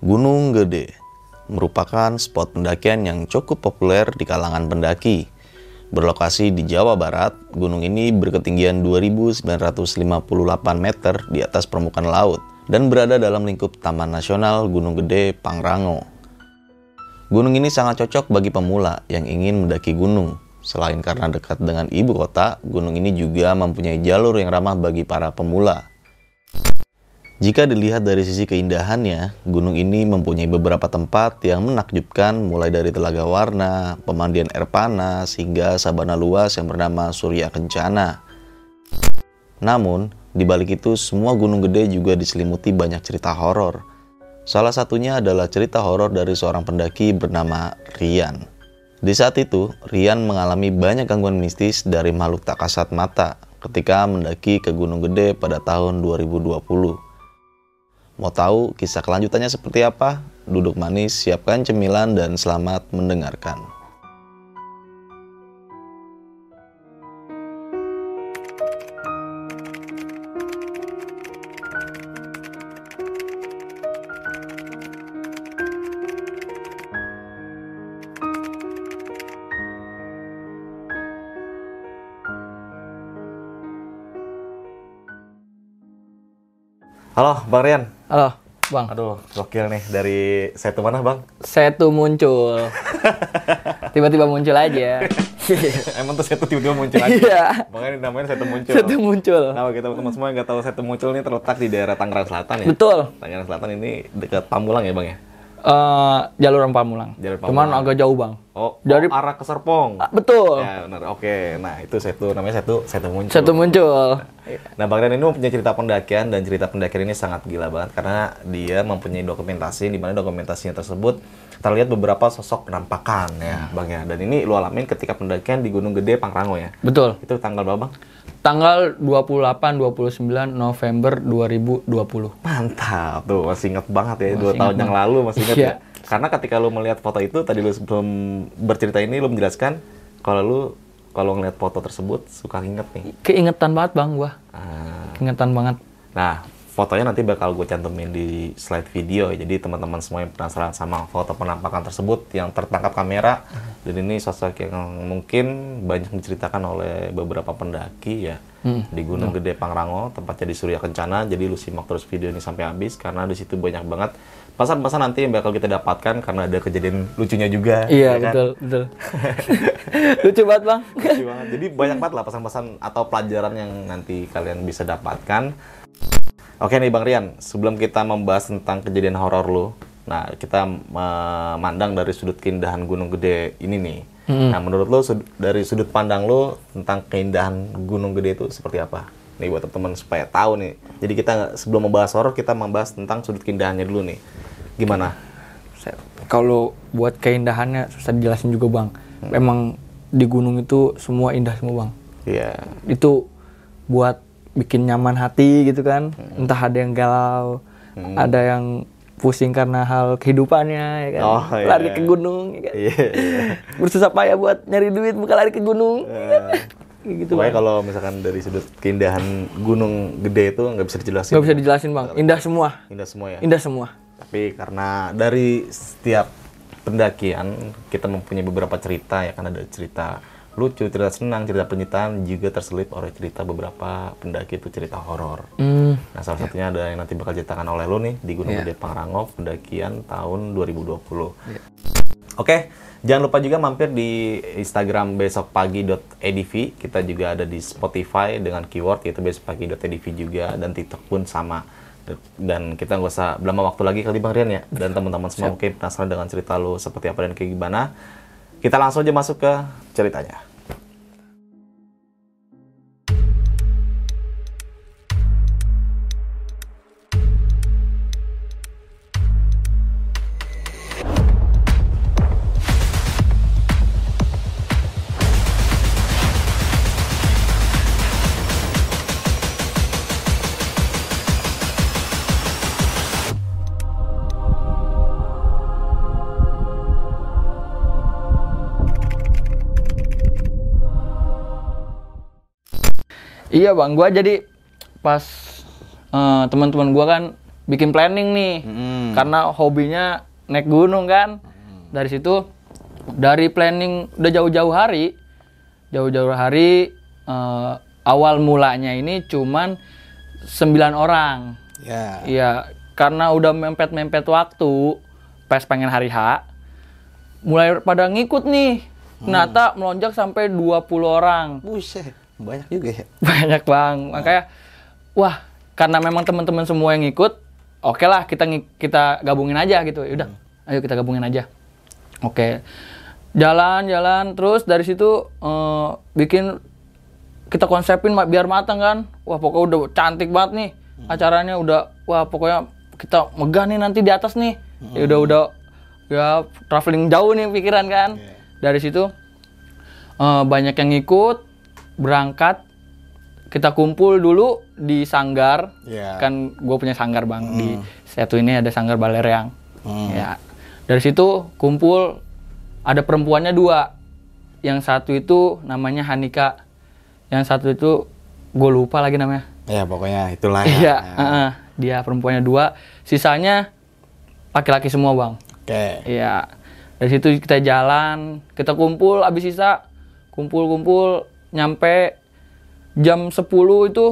Gunung Gede merupakan spot pendakian yang cukup populer di kalangan pendaki. Berlokasi di Jawa Barat, gunung ini berketinggian 2.958 meter di atas permukaan laut dan berada dalam lingkup Taman Nasional Gunung Gede Pangrango. Gunung ini sangat cocok bagi pemula yang ingin mendaki gunung. Selain karena dekat dengan ibu kota, gunung ini juga mempunyai jalur yang ramah bagi para pemula. Jika dilihat dari sisi keindahannya, gunung ini mempunyai beberapa tempat yang menakjubkan mulai dari Telaga Warna, pemandian air panas, hingga sabana luas yang bernama Surya Kencana. Namun, di balik itu semua gunung gede juga diselimuti banyak cerita horor. Salah satunya adalah cerita horor dari seorang pendaki bernama Rian. Di saat itu, Rian mengalami banyak gangguan mistis dari makhluk tak kasat mata ketika mendaki ke Gunung Gede pada tahun 2020. Mau tahu kisah kelanjutannya seperti apa? Duduk manis, siapkan cemilan, dan selamat mendengarkan. Halo, Bang Rian. Halo, Bang. Aduh, gokil nih dari tuh mana, Bang? Tuh muncul. Tiba-tiba muncul aja. Emang tuh tuh tiba-tiba muncul aja. Iya. Makanya namanya saya tuh muncul. Tuh muncul. Nah, kita teman semua yang nggak tahu tuh muncul ini terletak di daerah Tangerang Selatan ya. Betul. Tangerang Selatan ini dekat Pamulang ya, Bang ya? Eh, jalur Pamulang. Jalur Cuman agak jauh, Bang. Oh, Dari- oh, arah ke Serpong. Ah, betul. Ya, benar. Oke. Nah, itu saya tuh namanya saya tuh muncul. Saya tuh muncul. Nah, Bang Rian ini mempunyai cerita pendakian dan cerita pendakian ini sangat gila banget karena dia mempunyai dokumentasi di mana dokumentasinya tersebut terlihat beberapa sosok penampakan ya, Bang ya. Dan ini lu alamin ketika pendakian di Gunung Gede Pangrango ya. Betul. Itu tanggal berapa, Bang? Tanggal 28 29 November 2020. Mantap tuh, masih inget banget ya, dua Masih tahun ingat yang lalu masih inget Iya. ya. Karena ketika lu melihat foto itu, tadi lu sebelum bercerita ini lu menjelaskan kalau lu kalau ngeliat foto tersebut suka inget nih. Keingetan banget, Bang, gua. Ah, Keingetan banget. Nah, fotonya nanti bakal gue cantumin di slide video. ya. Jadi teman-teman semua yang penasaran sama foto penampakan tersebut yang tertangkap kamera dan ini sosok yang mungkin banyak diceritakan oleh beberapa pendaki ya di Gunung Gede Pangrango, tempatnya di Surya Kencana. Jadi lu simak terus video ini sampai habis karena di situ banyak banget pesan-pesan nanti yang bakal kita dapatkan karena ada kejadian lucunya juga. ya Iya, kan? betul, betul. Lucu banget, Bang. Lucu banget. Jadi banyak banget lah pesan-pesan atau pelajaran yang nanti kalian bisa dapatkan. Oke nih Bang Rian, sebelum kita membahas tentang kejadian horor lu, nah kita memandang dari sudut keindahan Gunung Gede ini nih. Nah menurut lu sud- dari sudut pandang lu tentang keindahan Gunung Gede itu seperti apa? Nih buat teman-teman supaya tahu nih. Jadi kita sebelum membahas horor kita membahas tentang sudut keindahannya dulu nih. Gimana? Kalau buat keindahannya susah dijelasin juga, Bang. Emang di gunung itu semua indah semua, Bang. Iya. itu buat bikin nyaman hati gitu kan entah ada yang galau ada yang pusing karena hal kehidupannya ya kan Oh, iya, lari iya. ke gunung ya kan? Iya. iya. bersusah payah buat nyari duit bukan lari ke gunung Kayak gitu Pokoknya kalau misalkan dari sudut keindahan gunung gede itu nggak bisa dijelasin. nggak bisa dijelasin bang indah semua Indah semua ya. indah semua Tapi karena dari setiap pendakian kita mempunyai beberapa cerita ya kan ada cerita lucu, cerita senang, cerita penyitaan juga terselip oleh cerita beberapa pendaki itu cerita horor. hmm. Nah, salah satunya ada yang nanti bakal ceritakan oleh lu nih di Gunung Iya. Gede Pangrango pendakian tahun 2020. Oke, jangan lupa juga mampir di Instagram besokpagi.edv. Kita juga ada di Spotify dengan keyword yaitu besokpagi.edv juga dan TikTok pun sama. Dan kita nggak usah lama waktu lagi kali Bang Rian ya. Dan teman-teman semua mungkin penasaran dengan cerita lu seperti apa dan kayak gimana. Kita langsung aja masuk ke ceritanya. Iya bang, gua jadi pas eh, teman-teman gua kan bikin planning nih Mm-mm. karena hobinya naik gunung kan dari situ dari planning udah jauh-jauh hari jauh-jauh hari eh, awal mulanya ini cuman 9 orang Ya. Iya, karena udah mempet-mempet waktu, pas pengen hari H, mulai pada ngikut nih. Ternyata melonjak sampai 20 orang. Buset, banyak juga ya. Banyak bang. Makanya, wah, karena memang teman-teman semua yang ngikut, oke lah kita kita gabungin aja gitu. Yaudah, ayo kita gabungin aja. Oke, jalan-jalan terus dari situ eh, bikin kita konsepin biar matang kan. Wah pokoknya udah cantik banget nih acaranya udah wah pokoknya kita megah nih nanti di atas nih. Ya udah udah ya traveling jauh nih pikiran kan. Dari situ eh, banyak yang ngikut berangkat kita kumpul dulu di sanggar Iya. kan gue punya sanggar bang di satu ini ada sanggar Balereang Hmm. ya dari situ kumpul ada perempuannya dua yang satu itu namanya Hanika yang satu itu gue lupa lagi namanya Ya pokoknya itulah ya. iya heeh. dia perempuannya dua sisanya laki-laki semua bang Oke. Iya. Dari situ kita jalan, kita kumpul abis sisa kumpul-kumpul nyampe jam 10 itu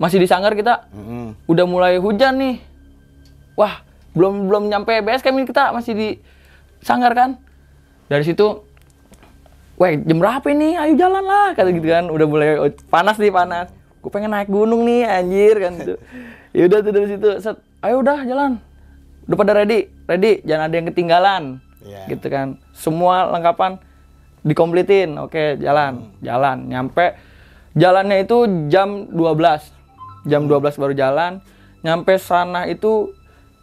masih di sanggar kita. Mm-mm. Udah mulai hujan nih. Wah, belum belum nyampe camp ini kita masih di sanggar kan. Dari situ Weh, jam berapa ini? Ayo jalan lah, kata gitu kan. Udah mulai panas nih, panas. Gue pengen naik gunung nih, anjir kan gitu. Ya udah tuh dari situ, set, ayo udah jalan. Udah pada ready, ready, jangan ada yang ketinggalan. Iya. Gitu kan. Semua lengkapan dikomplitin. Oke, jalan, jalan. Nyampe jalannya itu jam 12. Jam 12 baru jalan. Nyampe sana itu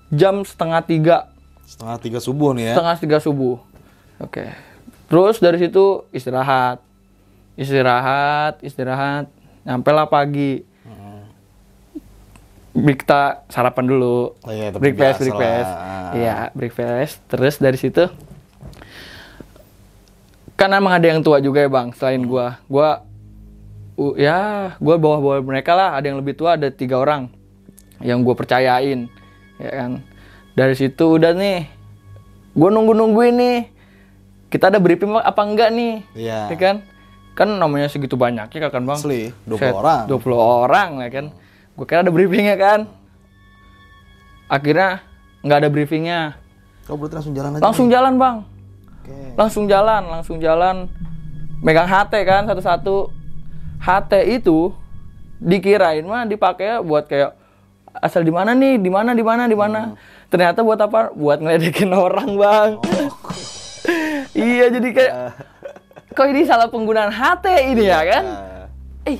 jam setengah tiga Setengah tiga subuh nih ya. setengah tiga subuh. Oke. Terus dari situ istirahat, istirahat, istirahat. Nyampe lah pagi. Kita sarapan dulu. Oh iya, breakfast, breakfast. lah. Iya, breakfast. Terus dari situ kan emang ada yang tua juga ya bang, selain gua. Gua u- ya, gua bawa-bawa mereka lah. Ada yang lebih tua, ada tiga orang yang gue percayain, ya kan. Dari situ udah nih, gue nunggu-nungguin nih. Kita ada briefing apa enggak nih? Iya. Ya kan? Kan namanya segitu banyaknya kan bang. Asli, 20 Set, orang. 20 orang ya kan. Gue kira ada briefingnya kan. Akhirnya nggak ada briefingnya. Kau berarti langsung jalan aja. Langsung jalan bang. Oke. Langsung jalan, langsung jalan. Megang HT kan satu-satu. HT itu dikirain mah dipakai buat kayak asal di mana nih, di mana, di mana, di mana. Ternyata buat apa? Buat ngeledekin orang bang. iya jadi kayak kok ini salah penggunaan HT ini ya kan? Eh,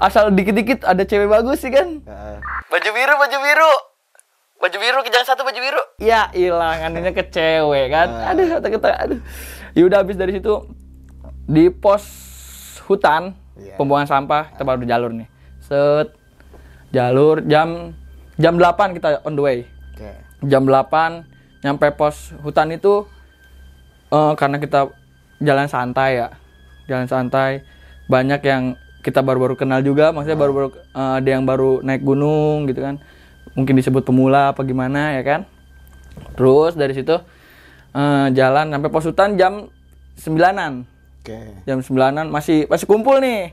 asal dikit-dikit ada cewek bagus sih kan? ah. Baju biru, baju biru. Baju biru, kijang satu baju biru. Ya hilang, anehnya ke cewek kan. Aduh, kata kata, aduh. Yaudah habis dari situ di pos hutan Iya. pembuangan sampah kita baru di jalur nih. Set jalur jam jam 8 kita on the way. Oke. Jam 8 nyampe pos hutan itu eh, karena kita jalan santai ya. Jalan santai banyak yang kita baru-baru kenal juga, maksudnya baru-baru eh, ada yang baru naik gunung gitu kan. Mungkin disebut pemula apa gimana ya kan. Terus dari situ eh, jalan sampai pos hutan jam 9-an. Oke. Jam 9-an masih masih kumpul nih.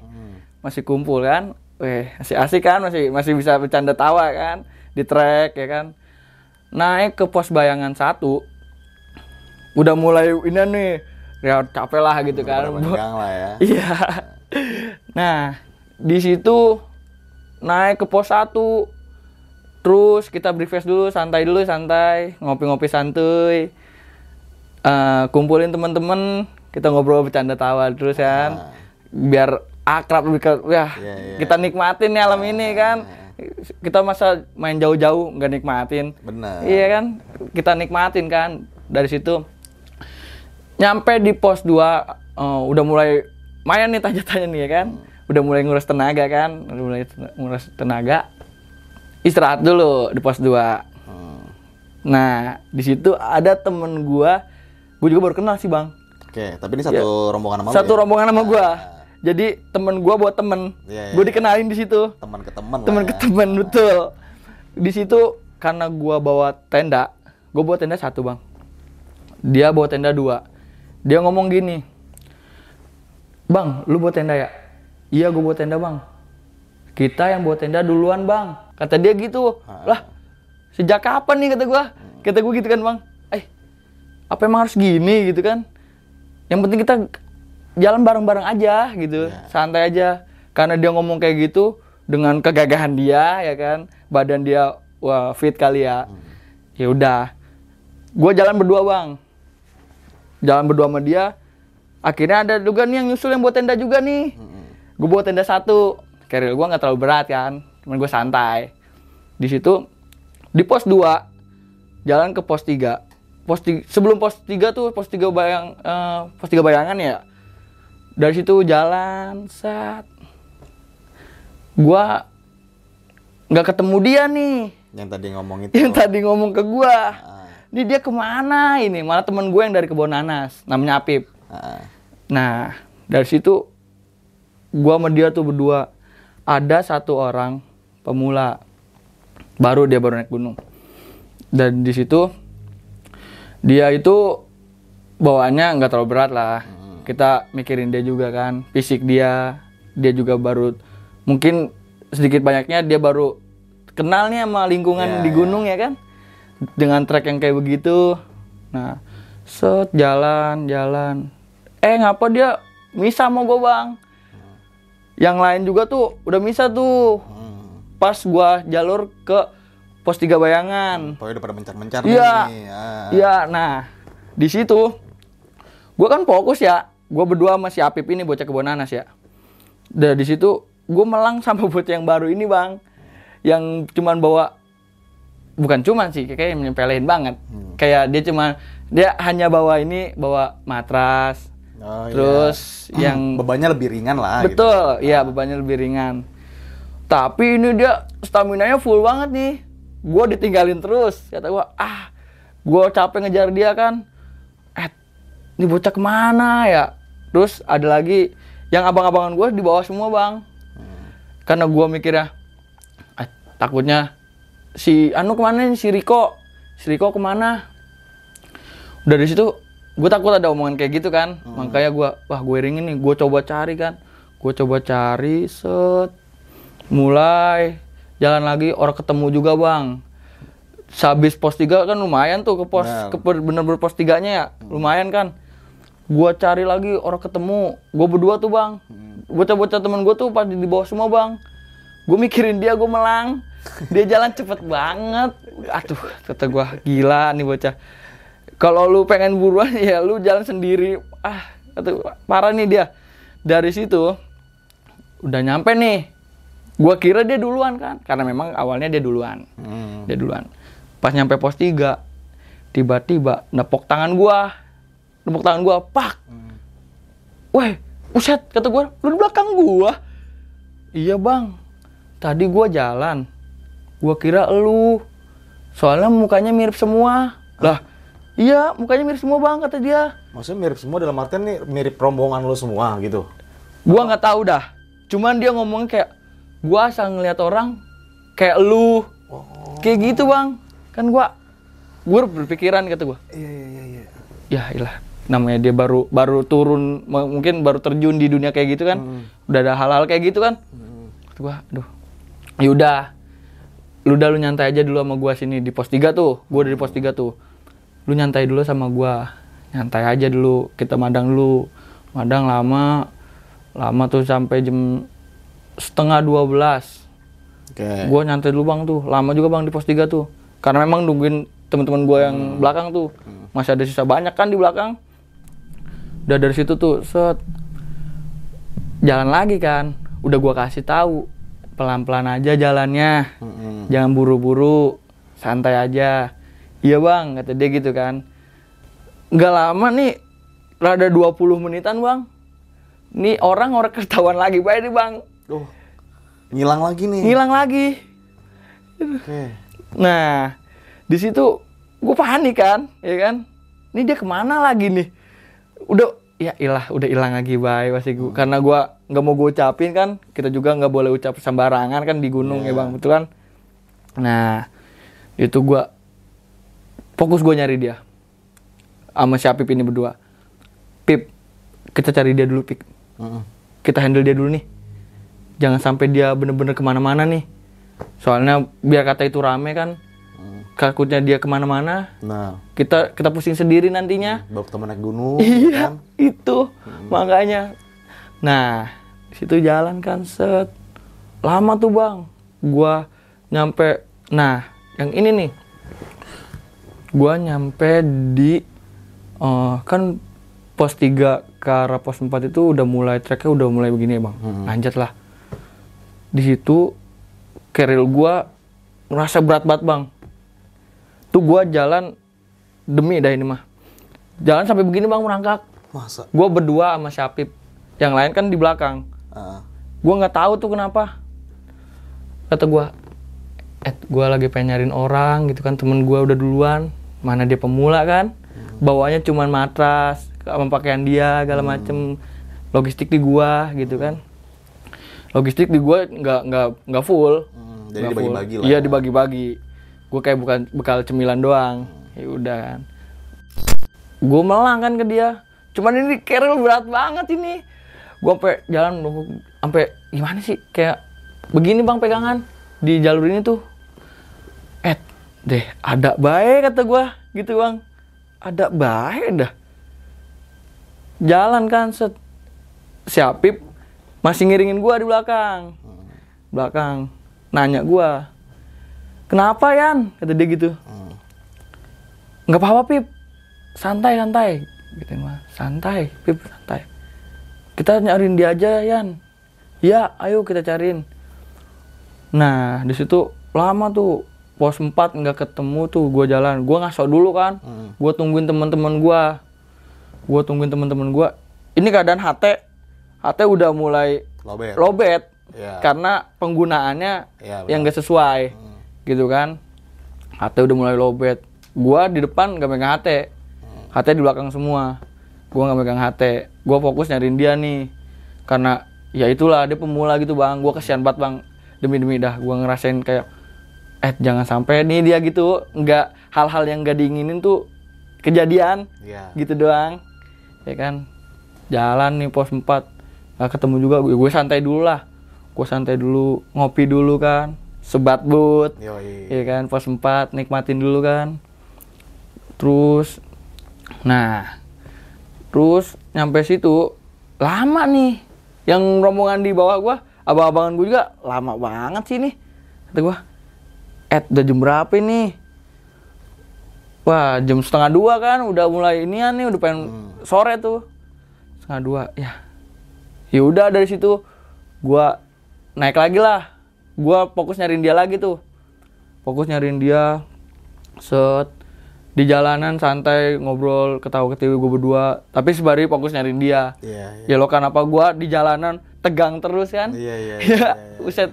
Masih kumpul kan. Weh, masih asik kan, masih masih bisa bercanda tawa kan di trek ya kan. Naik ke pos bayangan satu. Udah mulai ini nih, ya capek lah gitu kan. Lah ya. Iya. Nah, di situ naik ke pos satu. Terus kita breakfast dulu, santai dulu, santai, ngopi-ngopi santuy. Eh, kumpulin teman-teman, kita ngobrol bercanda tawa terus kan. Biar akrab lebih ke, ya iya. kita nikmatin nih alam ini kan. Kita masa main jauh-jauh nggak nikmatin. Benar. Iya kan? Kita nikmatin kan. Dari situ nyampe di pos 2 eh, udah mulai main nih tanya-tanya nih ya kan. Udah mulai ngurus tenaga kan. Udah mulai ngurus tenaga. Istirahat dulu di pos 2. Hmm. Nah, di situ ada temen gua. Gue juga baru kenal sih, Bang. Oke, tapi ini satu rombongan sama. Satu ya? rombongan sama gua. Jadi temen gua buat temen. Iya, iya, Gue iya. dikenalin di situ teman ke teman teman lah ke ya. teman betul di situ karena gua bawa tenda, gua bawa tenda satu bang. Dia bawa tenda dua. Dia ngomong gini, bang, lu bawa tenda ya? Iya, gua bawa tenda bang. Kita yang bawa tenda duluan bang. Kata dia gitu. Lah, sejak kapan nih kata gua? Kata gua gitu kan bang. Eh, apa emang harus gini gitu kan? Yang penting kita jalan bareng-bareng aja gitu, santai aja. Karena dia ngomong kayak gitu dengan kegagahan dia ya kan, badan dia wah fit kali ya. Ya udah, gue jalan berdua bang, jalan berdua sama dia. Akhirnya ada juga nih yang nyusul yang buat tenda juga nih. Gue bawa tenda satu, carrier gue nggak terlalu berat kan, cuman gue santai. Di situ di pos 2 jalan ke pos 3 pos sebelum pos 3 tuh pos 3 bayang eh, pos 3 bayangan ya. Dari situ jalan saat gua nggak ketemu dia nih. Yang tadi ngomong itu. yang tadi ngomong ke gua. Ah, ini dia ke mana ini? Malah temen gue yang dari kebun nanas namanya Apip. Ah, Nah, dari situ gua sama dia tuh berdua ada satu orang pemula baru dia baru naik gunung. Dan di situ dia itu bawaannya nggak terlalu berat lah. Kita mikirin dia juga kan, fisik dia, dia juga baru mungkin sedikit banyaknya dia baru kenal nih sama lingkungan Ya, di gunung ya kan. Dengan trek yang kayak begitu. Nah, set jalan, jalan. Eh, ngapa dia misah sama gue, Bang? Yang lain juga tuh udah misah tuh. hmm. Pas gua jalur ke pos 3 bayangan. Pokoknya udah pada mencar-mencar Iya. nih. Ah. Iya, nah di situ gua kan fokus ya. Gua berdua sama si Apip ini bocah kebun nanas ya. Dan di situ gua melang sama bocah yang baru ini, Bang. Yang cuman bawa bukan cuman sih, kayak menyepelein banget. Hmm. Kayak dia cuma dia hanya bawa ini, bawa matras. Oh, iya. terus yang bebannya lebih ringan lah. gitu. Betul, iya bebannya lebih ringan. Tapi ini dia stamina-nya full banget nih. Gue ditinggalin terus. Kata gue, ah, gue capek ngejar dia kan. Eh, ini bocah ke mana ya? Terus ada lagi yang abang-abangan gue di bawah semua bang. Karena gue mikirnya, eh, takutnya si Anu ke mana nih? Si Riko, si Riko ke mana? Udah di situ, gue takut ada omongan kayak gitu kan. Makanya gue, wah gue ringin nih, gue coba cari kan. Gue coba cari, set, mulai jalan lagi, orang ketemu juga bang. Sehabis pos 3 kan lumayan tuh ke pos, ke bener-bener pos tiganya ya, lumayan kan. Gua cari lagi orang ketemu, gue berdua tuh bang. Bocah-bocah temen gue tuh pada di bawah semua bang. Gue mikirin dia, gue melang. Dia jalan cepet banget. Aduh, kata gue gila nih bocah. Kalau lu pengen buruan ya lu jalan sendiri. Ah, kata gua, parah nih dia. Dari situ udah nyampe nih. Gua kira dia duluan kan, karena memang awalnya dia duluan. Hmm. Dia duluan. Pas nyampe pos 3, tiba-tiba nepok tangan gua. Nepok tangan gua, pak. Weh, buset, kata gua, lu di belakang gua. Iya bang, tadi gua jalan. Gua kira elu. Soalnya mukanya mirip semua. Lah, iya mukanya mirip semua bang, kata dia. Maksudnya mirip semua dalam artian nih mirip rombongan lo semua gitu. Gua nggak tahu dah. Cuman dia ngomong kayak, gua asal ngeliat orang kayak lu. Kayak gitu bang. Kan gua, gua berpikiran kata gua. Iya iya iya iya. ya ilah namanya dia baru baru turun mungkin baru terjun di dunia kayak gitu kan udah ada hal-hal kayak gitu kan Kata gua aduh yaudah lu udah lu nyantai aja dulu sama gua sini di pos 3 tuh gua udah di pos 3 tuh lu nyantai dulu sama gua nyantai aja dulu kita madang dulu madang lama lama tuh sampai jam setengah 12 Oke. Gua nyantai dulu bang tuh, lama juga bang di pos 3 tuh. Karena memang nungguin teman-teman gua yang belakang tuh. Masih ada sisa banyak kan di belakang. Udah dari situ tuh, set. Jalan lagi kan. Udah gua kasih tahu pelan-pelan aja jalannya. Mm-mm. Jangan buru-buru, santai aja. Iya bang, kata dia gitu kan. Nggak lama nih, rada 20 menitan bang. Nih orang orang ketahuan lagi, baik nih bang. Duh. Ngilang lagi nih. Ngilang lagi. Oke. Nah, di situ gue panik kan, ya kan? Ini dia ke mana lagi nih? Udah, ya ilah, udah hilang lagi bay pasti gua. Karena gue nggak mau gue ucapin kan, kita juga nggak boleh ucap sembarangan kan di gunung ya Iya. bang, betul kan? Nah, itu gua fokus gua nyari dia. Sama si Apip ini berdua. Pip kita cari dia dulu Pip. Kita handle dia dulu nih. Jangan sampai dia bener-bener ke mana-mana nih. Soalnya biar kata itu rame kan takutnya dia ke mana-mana. Nah, kita kita pusing sendiri nantinya. Bawa teman naik gunung, iya kan? itu. Makanya. Nah situ jalan kan set. Lama tuh bang. Gua nyampe nah yang ini nih gua nyampe di eh, kan pos 3 ke arah pos 4 itu udah mulai treknya udah mulai begini ya bang lanjut lah. Di situ keril gua ngerasa berat banget bang. Tuh gua jalan demi dah ini mah. Jalan sampai begini bang merangkak. Masa? gue berdua sama Syapip yang lain kan di belakang. Ah, gue nggak tahu tuh kenapa. Kata gue eh gue lagi pengen nyariin orang gitu kan. Temen gue udah duluan mana dia pemula kan? Bawanya cuman matras sama pakaian dia segala macem. Logistik di gua gitu kan. Logistik di gua nggak nggak nggak full. Hmm, jadi dibagi-bagi lah. iya ya. dibagi-bagi. Gue kayak bukan bekal cemilan doang. Ya udah kan. Gue melang kan ke dia. Cuman ini keril berat banget ini. Gue sampai jalan sampai gimana sih? Kayak begini bang pegangan. Di jalur ini tuh deh ada baik kata gue gitu bang. Ada baik dah. Jalan kan set. Si Apip masih ngiringin gua di belakang. Belakang nanya gua kenapa Yan? Kata dia gitu. Hmm. nggak apa-apa Pip. Santai santai. Gitu mah santai Pip santai. Kita nyariin dia aja Yan. Ya ayo kita cariin. Nah di situ lama tuh pos 4 nggak ketemu tuh gua jalan. Gua ngasok dulu kan. Hmm. gua tungguin teman-teman gua. Gua tungguin teman-teman gua. Ini keadaan HT HT udah mulai Lobet. lobet Ya. karena penggunaannya Ya, yang gak sesuai gitu kan. HT udah mulai lobet. Gua di depan gak megang HT HT di belakang semua. Gua gak megang HT gua fokus nyariin dia nih. Karena ya itulah dia pemula gitu bang. Gua kesian banget bang. Demi demi dah gua ngerasain kayak eh jangan sampai nih dia gitu nggak hal-hal yang gak diinginin tuh kejadian Iya. gitu doang. Ya kan? Jalan nih pos 4 nggak ketemu juga gue, gue santai dulu lah. Gue santai dulu ngopi dulu kan. Sebat but. Yoi. ya kan? Pos 4 nikmatin dulu kan. Terus nah terus nyampe situ lama nih yang rombongan di bawah gua. Abang-abangan gue juga lama banget sih nih kata gua eh udah jam berapa ini? Wah jam setengah dua kan udah mulai inian nih udah pengen sore tuh. Setengah dua ya. Ya udah dari situ gua naik lagi lah. Gua fokus nyariin dia lagi tuh. Fokus nyariin dia. Set di jalanan santai ngobrol ketawa ketiwi gue berdua. Tapi sebari fokus nyariin dia. Iya, iya. ya lo kenapa gua di jalanan tegang terus kan? Iya, iya, iya, ya iya, iya. buset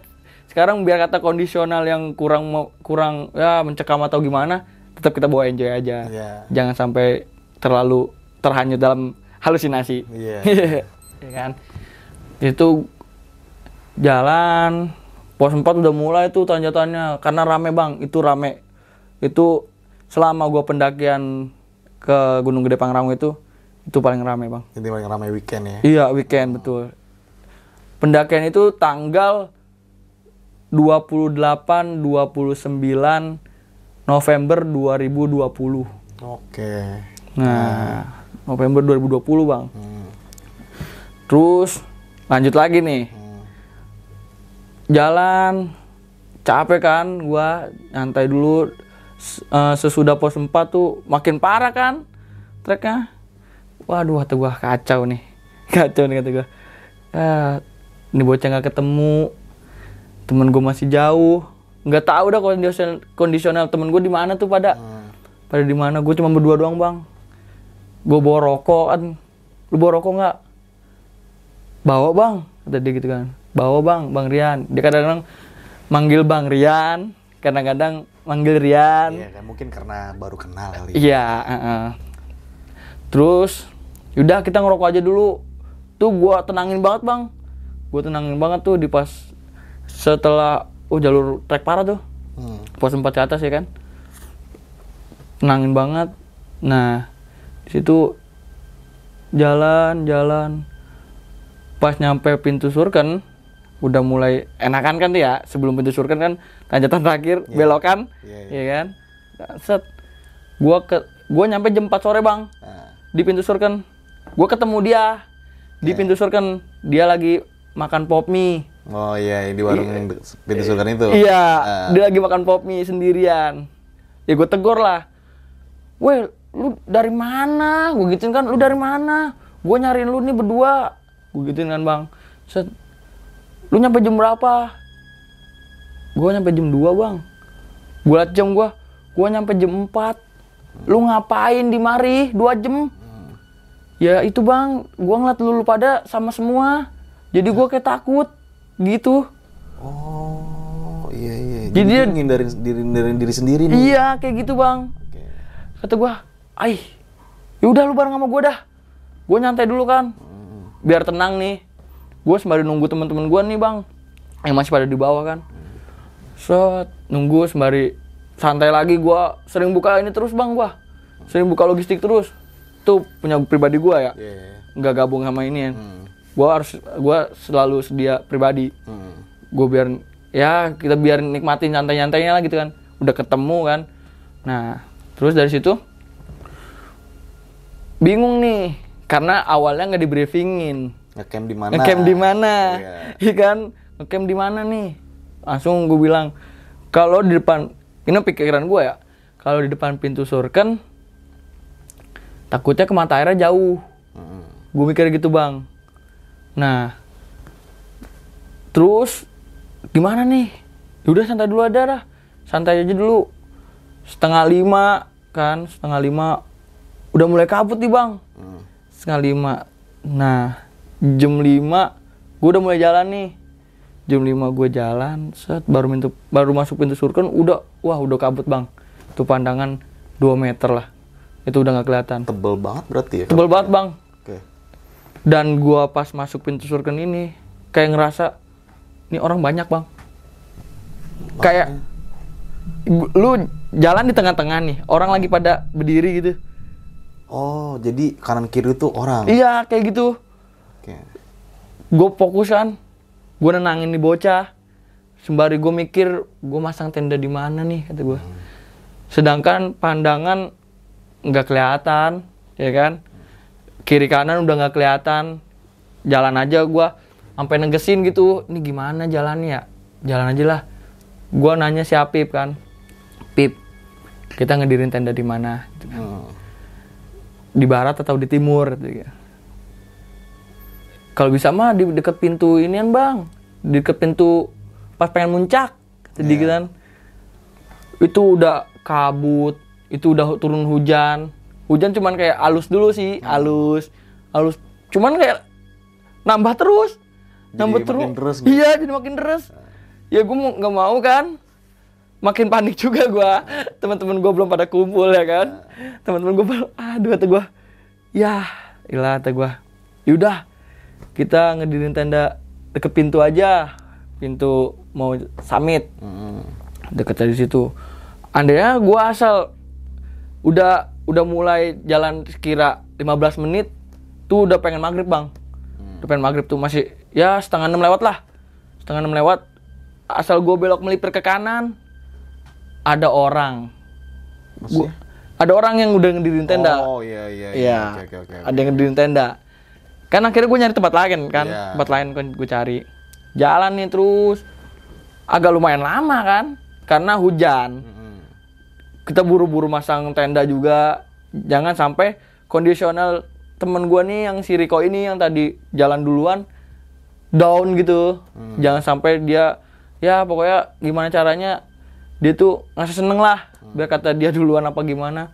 sekarang biar kata kondisional yang kurang kurang ya mencekam atau gimana tetap kita bawa enjoy aja. Iya. jangan sampai terlalu terhanyut dalam halusinasi. Iya. ya kan? Itu jalan pos 4 udah mulai tuh tanjakannya karena rame bang. Itu rame. Itu selama gua pendakian ke Gunung Gede Pangrango itu itu paling rame bang. Ini paling ramai weekend ya. iya weekend betul. Pendakian itu tanggal 28 29 November 2020 Oke. nah November 2020 bang Hmm. Terus lanjut lagi nih. Hmm. Jalan capek kan gua nyantai dulu eh, sesudah pos 4 tuh makin parah kan treknya. Waduh kata gua kacau nih. Kacau nih kata gua. Ah, ini bocah nggak ketemu. Temen gua masih jauh. nggak tahu dah kondisional kondisional temen gua di mana tuh pada Hmm. pada di mana? Gue cuma berdua doang bang. Gue bawa rokok kan. Lu bawa rokok nggak? Bawa bang kata dia gitu kan. Bawa bang bang Rian. Dia kadang-kadang manggil bang Rian. Kadang-kadang manggil Rian. Iya kan mungkin karena baru kenal kali. iya heeh. terus yaudah kita ngerokok aja dulu. Tuh gua tenangin banget bang. Gua tenangin banget tuh di pas setelah oh jalur trek parah tuh. Hmm. pos 4 ke atas ya kan. Tenangin banget. Nah di situ jalan jalan. Pas nyampe pintu surken udah mulai enakan kan dia sebelum pintu surken kan tanjatan terakhir belokan Iya, ya kan? Nah, set. Gua ke gua nyampe jam 4 sore bang. Nah, di pintu surken. Gua ketemu dia. Di Iya. pintu surken dia lagi makan pop mie oh iya di warung de- pintu surgan itu. Iya, Ah. dia lagi makan pop mie sendirian. Ya gue tegur lah. Weh, lu dari mana? Gue gituin kan, lu dari mana? Gue nyariin lu nih berdua. Gue gituin kan bang. Set, lu nyampe jam berapa? Gue nyampe jam 2 bang. Gue liat jam gue, gue nyampe jam 4. Lu ngapain di mari 2 jam? Ya itu bang, gue ngeliat lu, lu pada sama semua. Jadi gue kayak takut, gitu. Oh iya iya. Jadi Jadi, dia- ngindarin diri, ngindarin diri sendiri nih. Iya, kayak gitu bang. Oke. kata gua, "Ai, yaudah lu bareng sama gua dah." Gua nyantai dulu kan. Biar tenang nih. Gua sembari nunggu teman-teman gua nih, Bang. Yang masih pada di bawah kan. Set, nunggu sembari santai lagi gua sering buka ini terus, Bang, gua. Sering buka logistik terus. Tuh punya pribadi gua ya. Iya. Nggak gabung sama ini ya. Hmm. Gua harus gua selalu sedia pribadi. Hmm. gue biar ya kita biar nikmatin nyantai-nyantainya lah gitu kan udah ketemu kan nah terus dari situ bingung nih karena awalnya nggak di briefingin Ngecamp di mana? ngecamp di mana Iya. iya kan ngecamp di mana nih langsung gue bilang kalau di depan ini pikiran gue ya kalau di depan pintu surken takutnya ke mata airnya jauh Hmm. gue mikir gitu bang nah terus gimana nih? Ya udah santai dulu aja dah. Santai aja dulu. Setengah lima kan setengah lima. Udah mulai kabut nih bang. Hmm. setengah lima. Nah jam lima gue udah mulai jalan nih. Jam lima gue jalan set baru pintu baru masuk pintu surken udah wah udah kabut bang. Itu pandangan 2 meter lah. Itu udah nggak kelihatan. Tebel banget berarti ya? tebel banget bang. Oke. Dan gua pas masuk pintu surken ini kayak ngerasa ini orang banyak bang. Kayak gu- lu jalan di tengah-tengah nih orang lagi pada berdiri gitu. Oh, jadi kanan kiri itu orang. iya kayak gitu. Oke. gue fokus kan gue nenangin nih bocah. Sembari gue mikir gue masang tenda di mana nih? kata gue sedangkan pandangan nggak kelihatan ya kan kiri kanan udah nggak kelihatan jalan aja gue sampai negesin gitu ini gimana jalannya ya jalan aja lah gue nanya si Apip kan Pip kita ngedirin tenda di mana Gitu kan. Hmm. di barat atau di timur gitu ya. Kalau bisa mah di deket pintu inian bang, di deket pintu pas pengen muncak, sedikit Iya. kan. Itu udah kabut, itu udah turun hujan. Hujan cuman kayak alus dulu sih, alus, alus. Cuman kayak nambah terus, Jadi nambah makin terus. deres gitu. Iya, jadi makin deres. Ya gue mau nggak mau kan, makin panik juga gua teman-teman gue belum pada kumpul ya kan teman-teman gue bilang aduh kata gue ya ilah kata gue yaudah kita ngedirin tenda deket pintu aja pintu mau summit Hmm. deket dari situ andainya gue asal udah udah mulai jalan sekira 15 menit tuh udah pengen maghrib bang udah pengen maghrib tuh masih ya setengah enam lewat lah setengah enam lewat asal gue belok melipir ke kanan ada orang Maksudnya? ada orang yang udah ngedirin tenda Oh iya iya Iya, Oke oke oke. ada yang ngedirin tenda. Kan akhirnya gue nyari tempat lain kan, Iya. tempat lain kan gue cari. Jalan nih terus, agak lumayan lama kan, karena hujan. Hmm. Kita buru-buru masang tenda juga, jangan sampai kondisional temen gue nih yang si Riko ini yang tadi jalan duluan down gitu. Hmm. Jangan sampai dia ya pokoknya gimana caranya dia tuh ngasih seneng lah Hmm. biar kata dia duluan apa gimana.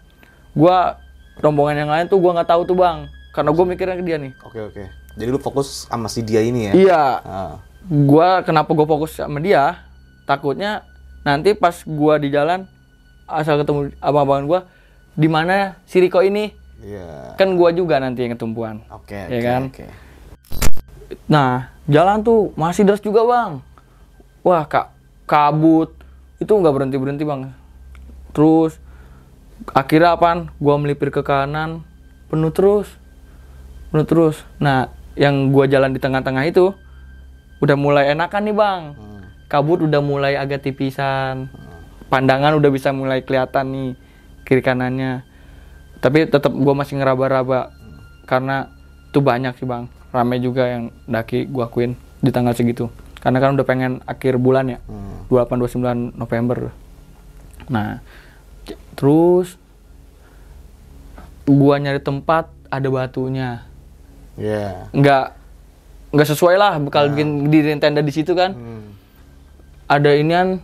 Gua rombongan yang lain tuh gua nggak tahu tuh bang, karena gue mikirnya ke dia nih. Oke oke. Jadi lu fokus sama si dia ini ya? Iya, Ah. gua kenapa gue fokus sama dia? Takutnya nanti pas gua di jalan asal ketemu abang-abangan gua di mana si Riko ini Iya. kan gua juga nanti yang ketumpuan. Oke Ya oke kan? oke. Nah, jalan tuh masih deras juga bang. Wah, kak kabut itu nggak berhenti berhenti bang. Terus akhirnya apaan gua melipir ke kanan penuh terus penuh terus nah yang gua jalan di tengah-tengah itu udah mulai enakan nih bang Hmm. kabut udah mulai agak tipisan pandangan udah bisa mulai kelihatan nih kiri kanannya. Tapi tetap gua masih ngeraba-raba karena itu banyak sih bang. Ramai juga yang daki gua akuin di tanggal segitu. Karena kan udah pengen akhir bulan ya Hmm. 28 29 November. Nah terus gua nyari tempat ada batunya. Iya. nggak nggak sesuai lah bakal bikin diriin tenda di situ kan. Hmm. ada inian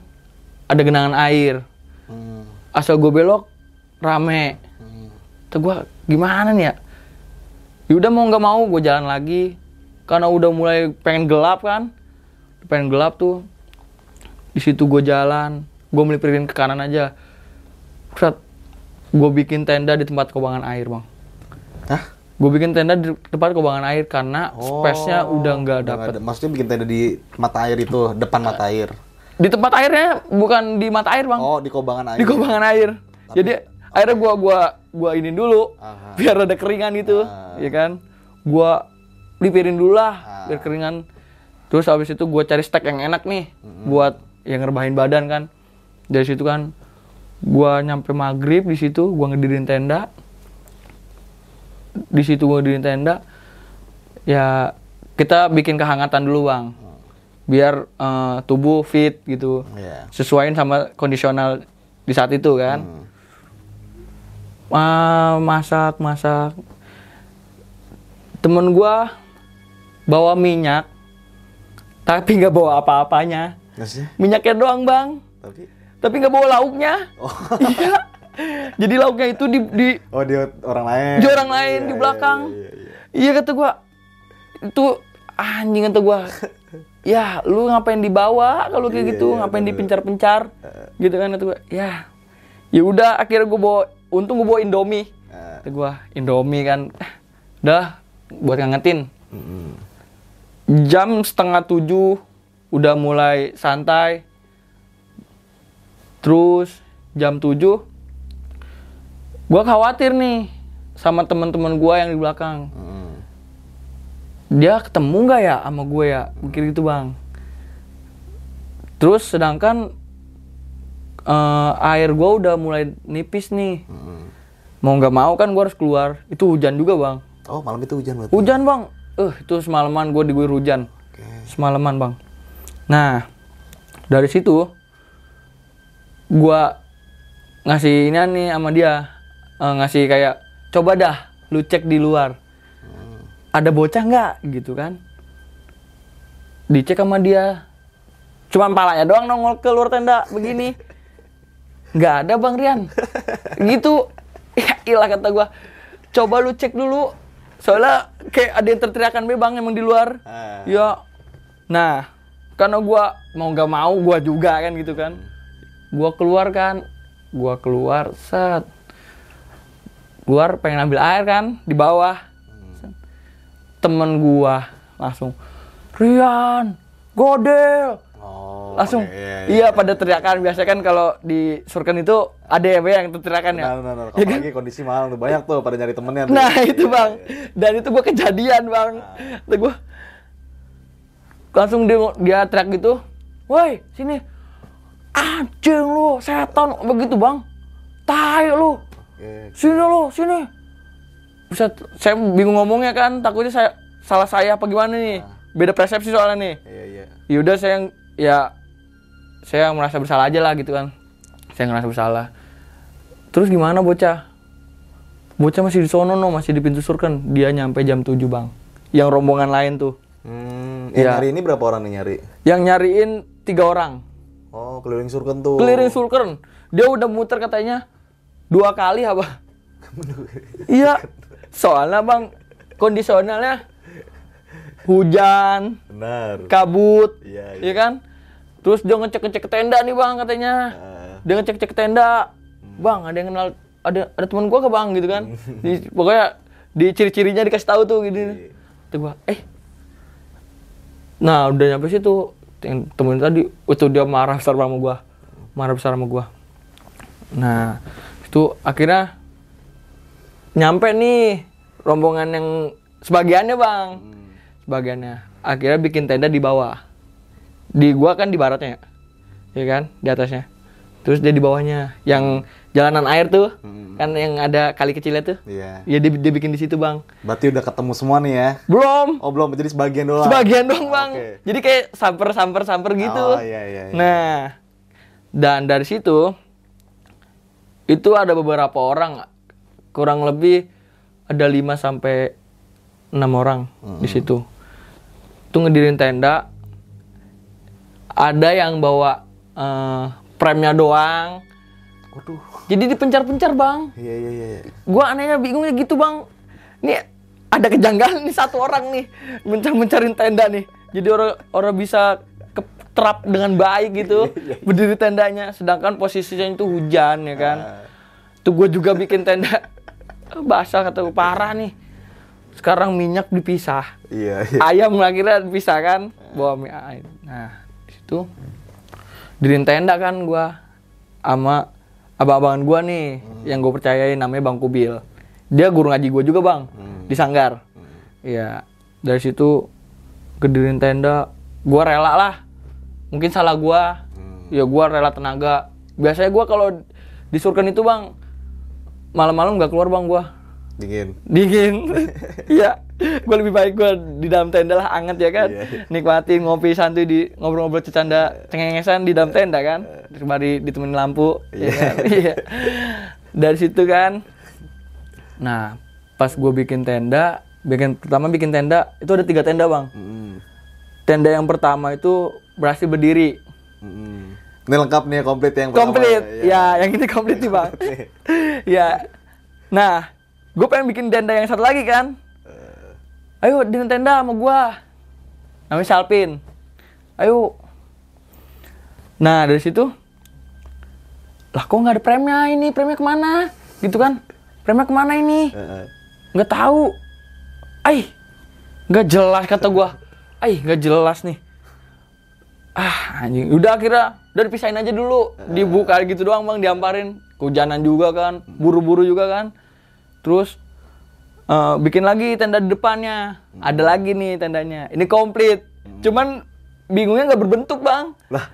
ada genangan air. Hmm. asal gue belok rame. Hmm. Tuh gue gimana nih ya? Yaudah mau nggak mau gue jalan lagi. Karena udah mulai pengen gelap kan? Pengen gelap tuh. Di situ gue jalan. Gue melipirin ke kanan aja. Gue bikin tenda di tempat kubangan air bang. Hah? gue bikin tenda di tempat kubangan air karena space-nya udah nggak Oh, udah dapet. Maksudnya bikin tenda di mata air itu, depan mata air. Di tempat airnya bukan di mata air bang Oh, di kobangan air. di kubangan air jadi akhirnya gua gua gua ini dulu Aha. biar ada keringan gitu Ah. ya kan gua lipirin dulu lah Ah. biar keringan terus habis itu gua cari stek yang enak nih buat yang ngerebahin badan kan dari situ kan gua nyampe maghrib di situ gua ngedirin tenda di situ gua ngedirin tenda ya kita bikin kehangatan dulu bang biar eh, tubuh fit gitu. Iya. sesuaiin sama kondisional di saat itu kan. Hmm. Ah, masak masak temen gua bawa minyak tapi nggak bawa apa-apanya. Maksudnya? minyaknya doang bang. Tapi? Tapi nggak bawa lauknya. Iya. Jadi lauknya itu di, di Oh, dia orang lain. di orang lain Iya, di iya, belakang. iya, iya. iya kata gua. Itu anjing kata gua ya lu ngapain dibawa kalau kayak Iya, gitu? iya, ngapain dipencar-pencar gitu kan gua. Ya ya udah akhirnya gua bawa untung gua bawa indomie. Eh, kata gua indomie kan "Eh, udah buat ngangetin. Mm-mm. jam setengah tujuh udah mulai santai. Terus jam tujuh gua khawatir nih sama teman-teman gua yang di belakang. Mm-mm. Dia ketemu nggak ya sama gue ya? Mikir gitu bang. Terus sedangkan eh, air gue udah mulai nipis nih. Mm-mm. mau nggak mau kan gue harus keluar. Itu hujan juga bang. Oh, malam itu hujan berarti. hujan bang. Eh itu semalaman gue diguyur hujan. Oke. semalaman bang. Nah dari situ gue ngasih ini nih sama dia. Eh, ngasih kayak coba dah lu cek di luar ada bocah nggak? Gitu kan. Dicek sama dia. Cuma palanya doang nongol keluar tenda begini. Nggak ada bang Rian. Gitu. Ya ilah kata gua. Coba lu cek dulu. Soalnya kayak ada yang terteriakan be bang emang di luar. Ah. ya. Nah karena gua mau nggak mau gua juga kan gitu kan. Gua keluar kan. Gua keluar set. Keluar pengen ambil air kan di bawah temen gua langsung Rian Godel. Oh, langsung oke, iya, iya, pada teriakan. Biasa kan kalau di surken itu ada ya yang teriakan ya. Benar, benar, benar. Apalagi kondisi malam tuh banyak tuh pada nyari temennya tuh. nah itu Iya, bang. iya. dan itu gua kejadian bang. Kata gua langsung dia dia teriak gitu woi sini. Anjing lu setan. Begitu bang. Tai lu. Sini lu sini bisa saya bingung ngomongnya kan takutnya saya salah saya apa gimana nih? Beda persepsi soalnya nih. Iya, iya. yaudah saya yang- ya saya merasa bersalah aja lah gitu kan. Saya ngerasa bersalah. Terus gimana bocah? Bocah masih di sono no masih di pintu surken dia nyampe jam 7 bang. Yang rombongan lain tuh. Hmm, yang nyari ini berapa orang nih nyari? yang nyariin tiga orang. Oh, keliling surken tuh. keliling surken dia udah muter katanya dua kali apa? Iya soalnya bang kondisionalnya hujan Benar. kabut Iya, iya. kan? Terus dia ngecek ngecek ke tenda nih bang katanya. Ah. dia ngecek ngecek ke tenda bang ada yang kenal ada ada teman gua ke bang gitu kan? Di, pokoknya di ciri-cirinya dikasih tahu tuh gitu. Kata gua eh. Nah udah nyampe situ yang temen tadi itu dia marah besar sama gua. Marah besar sama gua. Nah Itu akhirnya nyampe nih rombongan yang sebagiannya bang, sebagiannya. Akhirnya bikin tenda di bawah. Di gua kan di baratnya, ya kan, di atasnya. Terus dia di bawahnya, yang jalanan air tuh, kan yang ada kali kecilnya tuh. Iya. Ya dia, dia bikin di situ bang. Berarti udah ketemu semua nih ya? Belum, Oh belum, jadi sebagian doang. sebagian doang bang. Oke. Jadi kayak samper samper samper gitu. Oh, iya, iya, iya. Nah, dan dari situ itu ada beberapa orang kurang lebih ada 5 sampai enam orang di situ. Itu ngedirin tenda. Ada yang bawa eh, premnya doang. Waduh. Jadi dipencar-pencar, Bang Iya, iya, iya. gua anehnya bingungnya gitu bang nih ada kejanggalan nih satu orang nih mencar mencarin tenda nih jadi orang orang bisa keterap dengan baik gitu berdiri tendanya sedangkan posisinya itu hujan ya kan tuh gue juga bikin tenda basah kata gue parah nih. Sekarang minyak dipisah. Iya, iya. ayam akhirnya dipisah kan? Bawa mie ayam nah di situ dirin tenda kan gua sama abang-abangan gua nih yang gue percayain namanya Bang Kubil. Dia guru ngaji gua juga bang di Sanggar. Iya. Dari situ kedirin tenda gua rela lah. Mungkin salah gua. Ya gua rela tenaga. Biasanya gua kalau disurkan itu bang malam-malam nggak keluar bang gua. Dingin. dingin. Iya. Gue lebih baik gue di dalam tenda lah anget ya kan? Iya, iya. nikmatin ngopi santuy di ngobrol-ngobrol cecanda cengengesan di dalam tenda kan? Sembari ditemenin lampu ya kan? iya. Dari situ kan? Nah pas gue bikin tenda bikin pertama bikin tenda itu ada tiga tenda bang. Mm, tenda yang pertama itu berhasil berdiri. Mm. Ini lengkap nih komplit yang pertama komplit. ya. ya. Yang ini komplit nih bang ya. Nah gue pengen bikin tenda yang satu lagi kan? Ayo di tenda sama gua. Namanya Salpin. Ayo. Nah dari situ lah kok nggak ada premnya ini? Premnya ke mana? Gitu kan? Premnya ke mana ini? Heeh. nggak tahu. Ay nggak jelas kata gua. Ay nggak jelas nih. Ah anjing. Udah akhirnya udah dipisahin aja dulu. Dibuka gitu doang bang diamparin. Kehujanan juga kan buru-buru juga kan. Terus eh, bikin lagi tenda di depannya. Ada lagi nih tendanya. Ini komplit. Cuman bingungnya nggak berbentuk bang. Lah,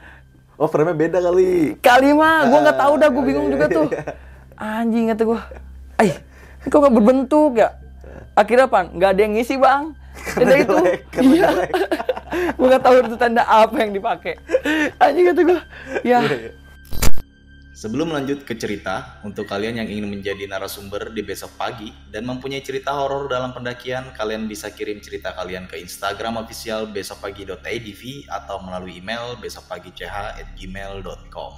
oh frame-nya beda kali. kali mah gue nggak tahu dah gue Ah, bingung juga iya, tuh. iya. anjing kata gue ay kok nggak berbentuk ya? Akhirnya pan nggak ada yang ngisi bang tenda itu jelek, karena iya. gue nggak tahu itu tenda apa yang dipakai. Anjing kata gue ya. Iya, Sebelum lanjut ke cerita, untuk kalian yang ingin menjadi narasumber di besok pagi dan mempunyai cerita horor dalam pendakian, kalian bisa kirim cerita kalian ke Instagram official besokpagi.idv atau melalui email besokpagi.ch@gmail.com.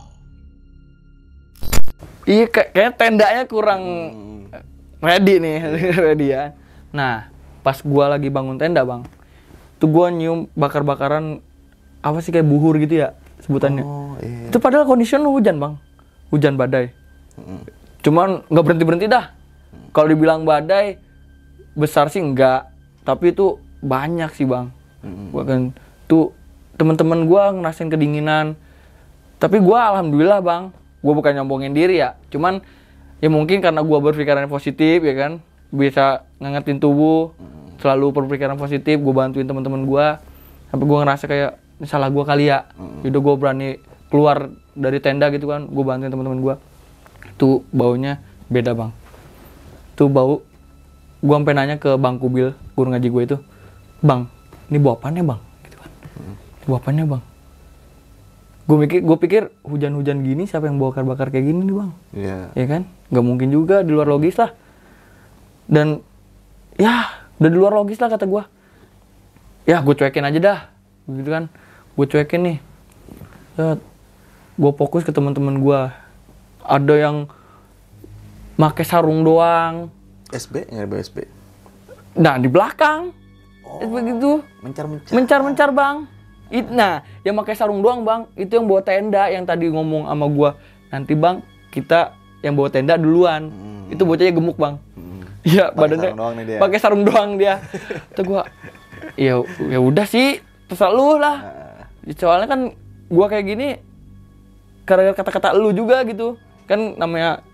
iya kayak kayaknya tendanya kurang Hmm. ready nih ready ya. Nah pas gua lagi bangun tenda bang tuh gua nyium bakar-bakaran apa sih kayak buhur gitu ya sebutannya Oh, iya. Itu padahal kondisinya hujan bang, hujan badai. Cuman nggak berhenti berhenti dah. Kalau dibilang badai besar sih enggak, tapi itu banyak sih bang. Bahkan tuh teman-teman gua ngerasain kedinginan. Tapi gua alhamdulillah bang, gua bukan nyombongin diri ya. Cuman ya mungkin karena gua berpikiran positif ya kan, bisa ngangetin tubuh, selalu berpikiran positif. Gua bantuin teman-teman gua, sampai gua ngerasa kayak ini salah gua kali ya. Yaudah gua berani keluar dari tenda gitu kan, gua bantuin teman-teman gua. Tuh baunya beda bang. Tuh bau, gua sampai nanya ke bang Kubil, guru ngaji gue itu, bang, ini bau apaan ya bang? Gitu kan. Ini Bau apaan ya bang? Gue mikir, gue pikir hujan-hujan gini siapa yang bakar-bakar kayak gini nih bang? Iya. ya kan nggak mungkin juga di luar logis lah dan ya udah di luar logis lah kata gua. Ya gue cuekin aja dah. Gitu kan. Gue cuekin nih. Gue fokus ke teman-teman gua. Ada yang make sarung doang. SB nggak ada SB. nah di belakang. Begitu. Mencar-mencar. mencar-mencar bang. It, nah yang pakai sarung doang bang. Itu yang bawa tenda yang tadi ngomong sama gua. Nanti bang kita yang bawa tenda duluan. Itu bocahnya gemuk bang iya badannya pakai sarung doang dia. Itu gua ya ya udah sih terserah lu lah. Soalnya kan gua kayak gini karena kata-kata lu juga gitu. Kan namanya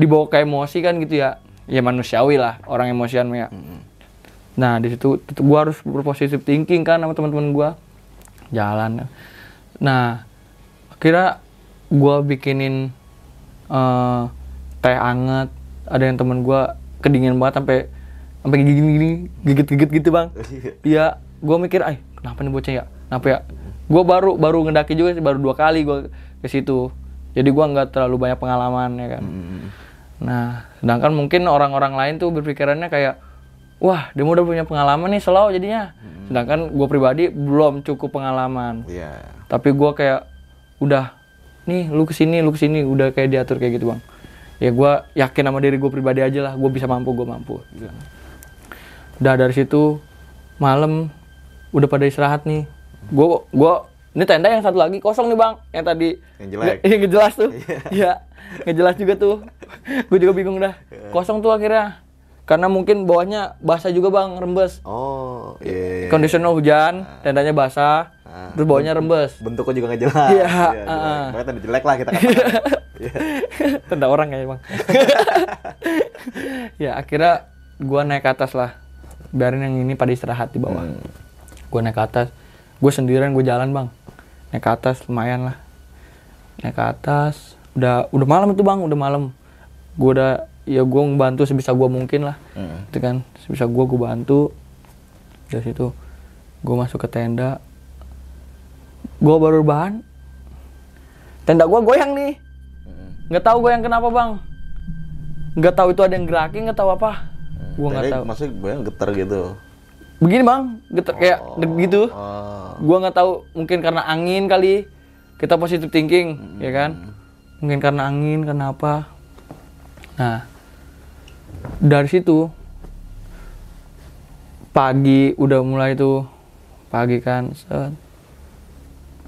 dibawa ke emosi kan gitu ya. Ya manusiawi lah orang emosian ya nah di situ gua harus berpositif thinking kan sama teman-teman gua. Jalan nah kira gua bikinin eh, teh anget. Ada yang temen gua kedingin banget sampai sampai gini-gini gigit-gigit gitu bang. Iya. Gua mikir ay kenapa nih bocah ya? Kenapa ya? Gua baru baru ngedaki juga sih baru dua kali gua ke situ. Jadi gua nggak terlalu banyak pengalaman ya kan. Nah sedangkan mungkin orang-orang lain tuh berpikirannya kayak wah dia udah punya pengalaman nih slow jadinya. Sedangkan gua pribadi belum cukup pengalaman. Iya. tapi gua kayak udah nih lu ke sini lu ke sini udah kayak diatur kayak gitu bang ya gua yakin sama diri gue pribadi aja lah gue bisa mampu gue mampu. Gitu. udah dari situ malam udah pada istirahat nih. Gua gua ini tenda yang satu lagi kosong nih bang. Yang tadi Yang jelek. Yang jelas tuh. Iya. Nggak jelas juga tuh. Gue juga bingung dah. Kosong tuh akhirnya. Karena mungkin bawahnya basah juga bang rembes. Oh, iya. iya. conditional hujan tendanya basah Ah. terus bawahnya rembes. Bentuknya juga nggak jelas. Iya, jelek. ah. Pokoknya tadi jelek lah kita katakan. Iya. tenda orang ya bang. Ya akhirnya gua naik ke atas lah. Biarin yang ini pada istirahat di bawah. Gua naik ke atas. Gue sendirian gue jalan bang. Naik ke atas lumayan lah. Naik ke atas. Udah udah malam itu bang. Udah malam. Gue udah ya gue ngebantu sebisa gue mungkin lah. Hmm. itu kan. Sebisa gue gue bantu. Dari situ gue masuk ke tenda gue baru bahan. Tenda gue goyang nih. Nggak tahu goyang kenapa bang. Nggak tahu itu ada yang gerakin nggak tahu apa. Gue nggak tahu. Maksudnya gue yang getar gitu. begini bang. Getar kayak deg gitu. Oh. gue nggak tahu. Mungkin karena angin kali. Kita positive thinking ya kan? Mungkin karena angin karena apa. Nah dari situ pagi udah mulai tuh. Pagi kan set.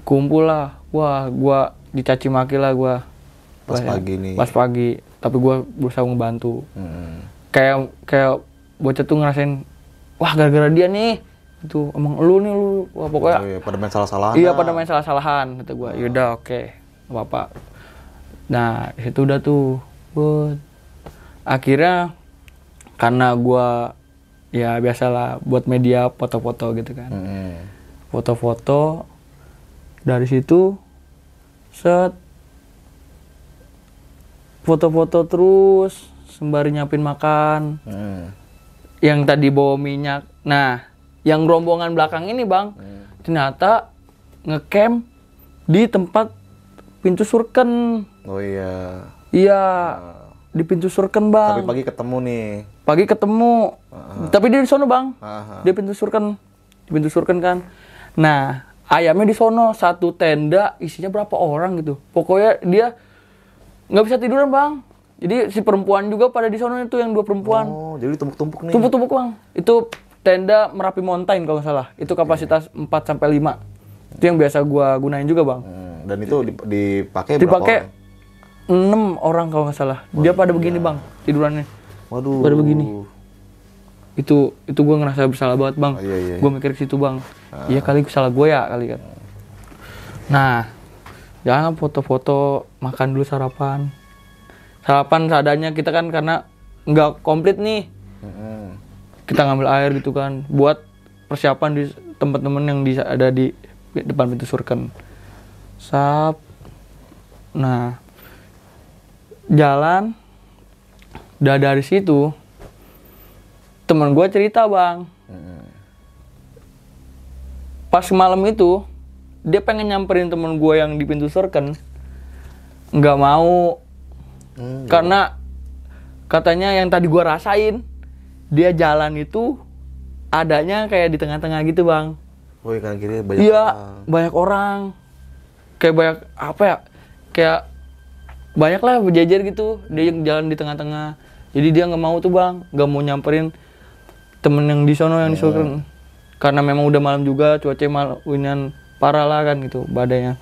Kumpul lah wah gua dicaci maki lah gua Pas pagi nih. pas pagi tapi gua berusaha ngebantu Hmm. kayak kayak bocah tuh ngerasain wah gara-gara dia nih itu emang lu nih lu wah pokoknya Oh, iya, pada main salah-salahan. Iya pada main salah-salahan kata gue. Yaudah oke, nggak apa-apa. Nah di situ udah tuh, buat akhirnya karena gua ya biasalah buat media foto-foto gitu kan, Hmm. Dari situ set foto-foto terus sembari nyapin makan Hmm. yang tadi bawa minyak. Nah, yang rombongan belakang ini bang, ternyata ngecamp di tempat pintu surken. Oh iya. Iya, di pintu surken Tapi bang. pagi ketemu nih. Pagi ketemu, tapi dia di sono bang. Aha. Dia pintu surken, di pintu surken kan. Nah, ayamnya di sono satu tenda isinya berapa orang gitu. Pokoknya dia nggak bisa tiduran bang. Jadi si perempuan juga pada di sono itu yang dua perempuan. Oh, jadi tumpuk-tumpuk nih. Tumpuk-tumpuk bang. Itu tenda Merapi Mountain kalau nggak salah. Itu kapasitas 4 sampai 5. Itu yang biasa gua gunain juga bang. Hmm, Dan itu dip- dipakai berapa Dipakai orang? 6 orang kalau nggak salah. Dia pada begini bang tidurannya. Waduh. Pada begini. Itu itu gua ngerasa bersalah banget bang. Oh, iya, iya. Gua mikir ke situ bang. Iya kali salah gue ya kali kan. Nah, jangan foto-foto makan dulu sarapan. Sarapan seadanya kita kan karena nggak komplit nih. Kita ngambil air gitu kan buat persiapan di tempat temen yang di, ada di depan pintu surken sap nah jalan udah dari situ teman gue cerita bang. Hmm. pas malam itu dia pengen nyamperin temen gue yang di pintu surken nggak mau. Hmm. karena katanya yang tadi gua rasain dia jalan itu adanya kayak di tengah-tengah gitu bang. Kanan kiri banyak iya orang. banyak orang. Kayak banyak apa ya kayak banyak lah berjejer gitu. Dia jalan di tengah-tengah. Jadi dia nggak mau tuh bang. Nggak mau nyamperin temen yang di sono yang di Sultan. karena memang udah malam juga cuaca malam parah lah kan gitu badainya.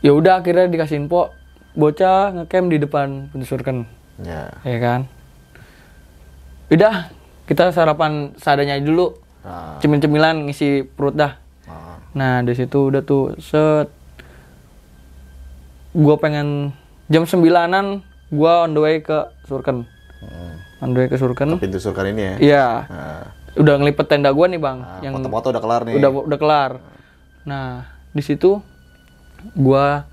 Ya udah akhirnya dikasih info bocah ngecamp di depan pintu surken. Ya. ya kan? Udah kita sarapan seadanya dulu. Nah, cemil-cemilan ngisi perut dah. Nah. nah di situ udah tuh set. Gue pengen jam sembilanan gua on the way ke Surken. Hmm. Way ke Surken Pintu surga ini ya. iya. Nah, udah ngelipet tenda gua nih bang nah, yang foto-foto udah kelar nih. udah udah kelar. Nah di situ gua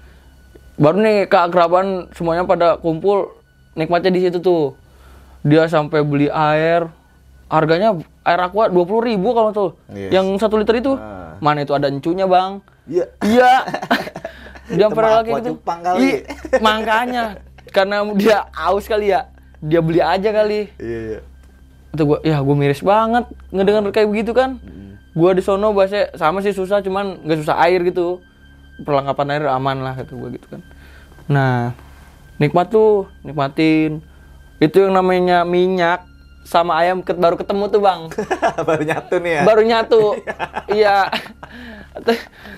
baru nih keakraban semuanya pada kumpul nikmatnya di situ tuh. Dia sampai beli air. Harganya air aqua dua puluh ribu kalau tuh Yes. yang satu liter itu. Ah. mana itu ada encunya bang? Iya. iya. Dia Itu pernah lagi gitu. cupang kali. Makanya. Karena dia aus kali ya dia beli aja kali. Iya, iya. itu gua ya gue miris banget ngedenger kayak begitu kan. Gua di sono bahasa sama sih susah cuman nggak susah air gitu. Perlengkapan air aman lah kata gua gitu kan. Nah nikmat tuh nikmatin. Itu yang namanya minyak sama ayam ket- baru ketemu tuh bang. Baru nyatu nih ya. baru nyatu. Iya.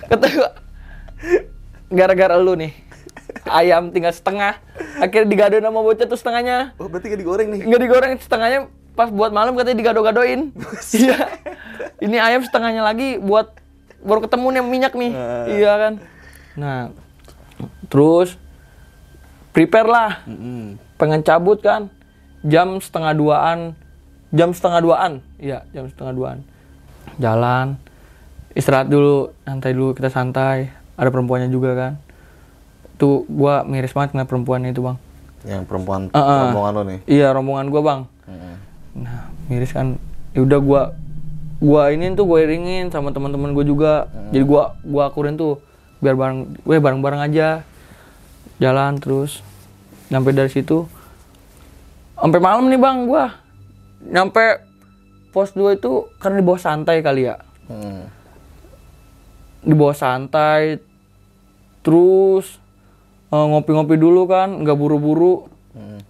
Gua gara-gara lu nih ayam tinggal setengah. Akhirnya digadoin sama bocah tuh setengahnya. Oh, berarti gak digoreng nih. nggak digoreng setengahnya pas buat malam katanya digado-gadoin. Iya. Ini ayam setengahnya lagi buat baru ketemu nih minyak nih. Iya kan? Nah terus prepare lah. Pengen cabut kan? Jam setengah duaan. Jam setengah duaan. Iya jam setengah duaan. Jalan. Istirahat dulu santai dulu kita santai. Ada perempuannya juga kan tuh gua miris banget ngeliat perempuannya itu bang Yang perempuan Ah, ah. rombongan lo nih. iya rombongan gua bang Mm-mm. Nah, miris kan. Ya udah gua gua ini tuh gue iringin sama teman-teman gue juga. Jadi gua gua akurin tuh biar bareng gue bareng-bareng aja. Jalan terus nyampe dari situ sampai malam nih Bang gua. Nyampe pos 2 itu karena di bawah santai kali ya. Mm. Di bawah santai terus ngopi-ngopi dulu kan, nggak buru-buru. Mm.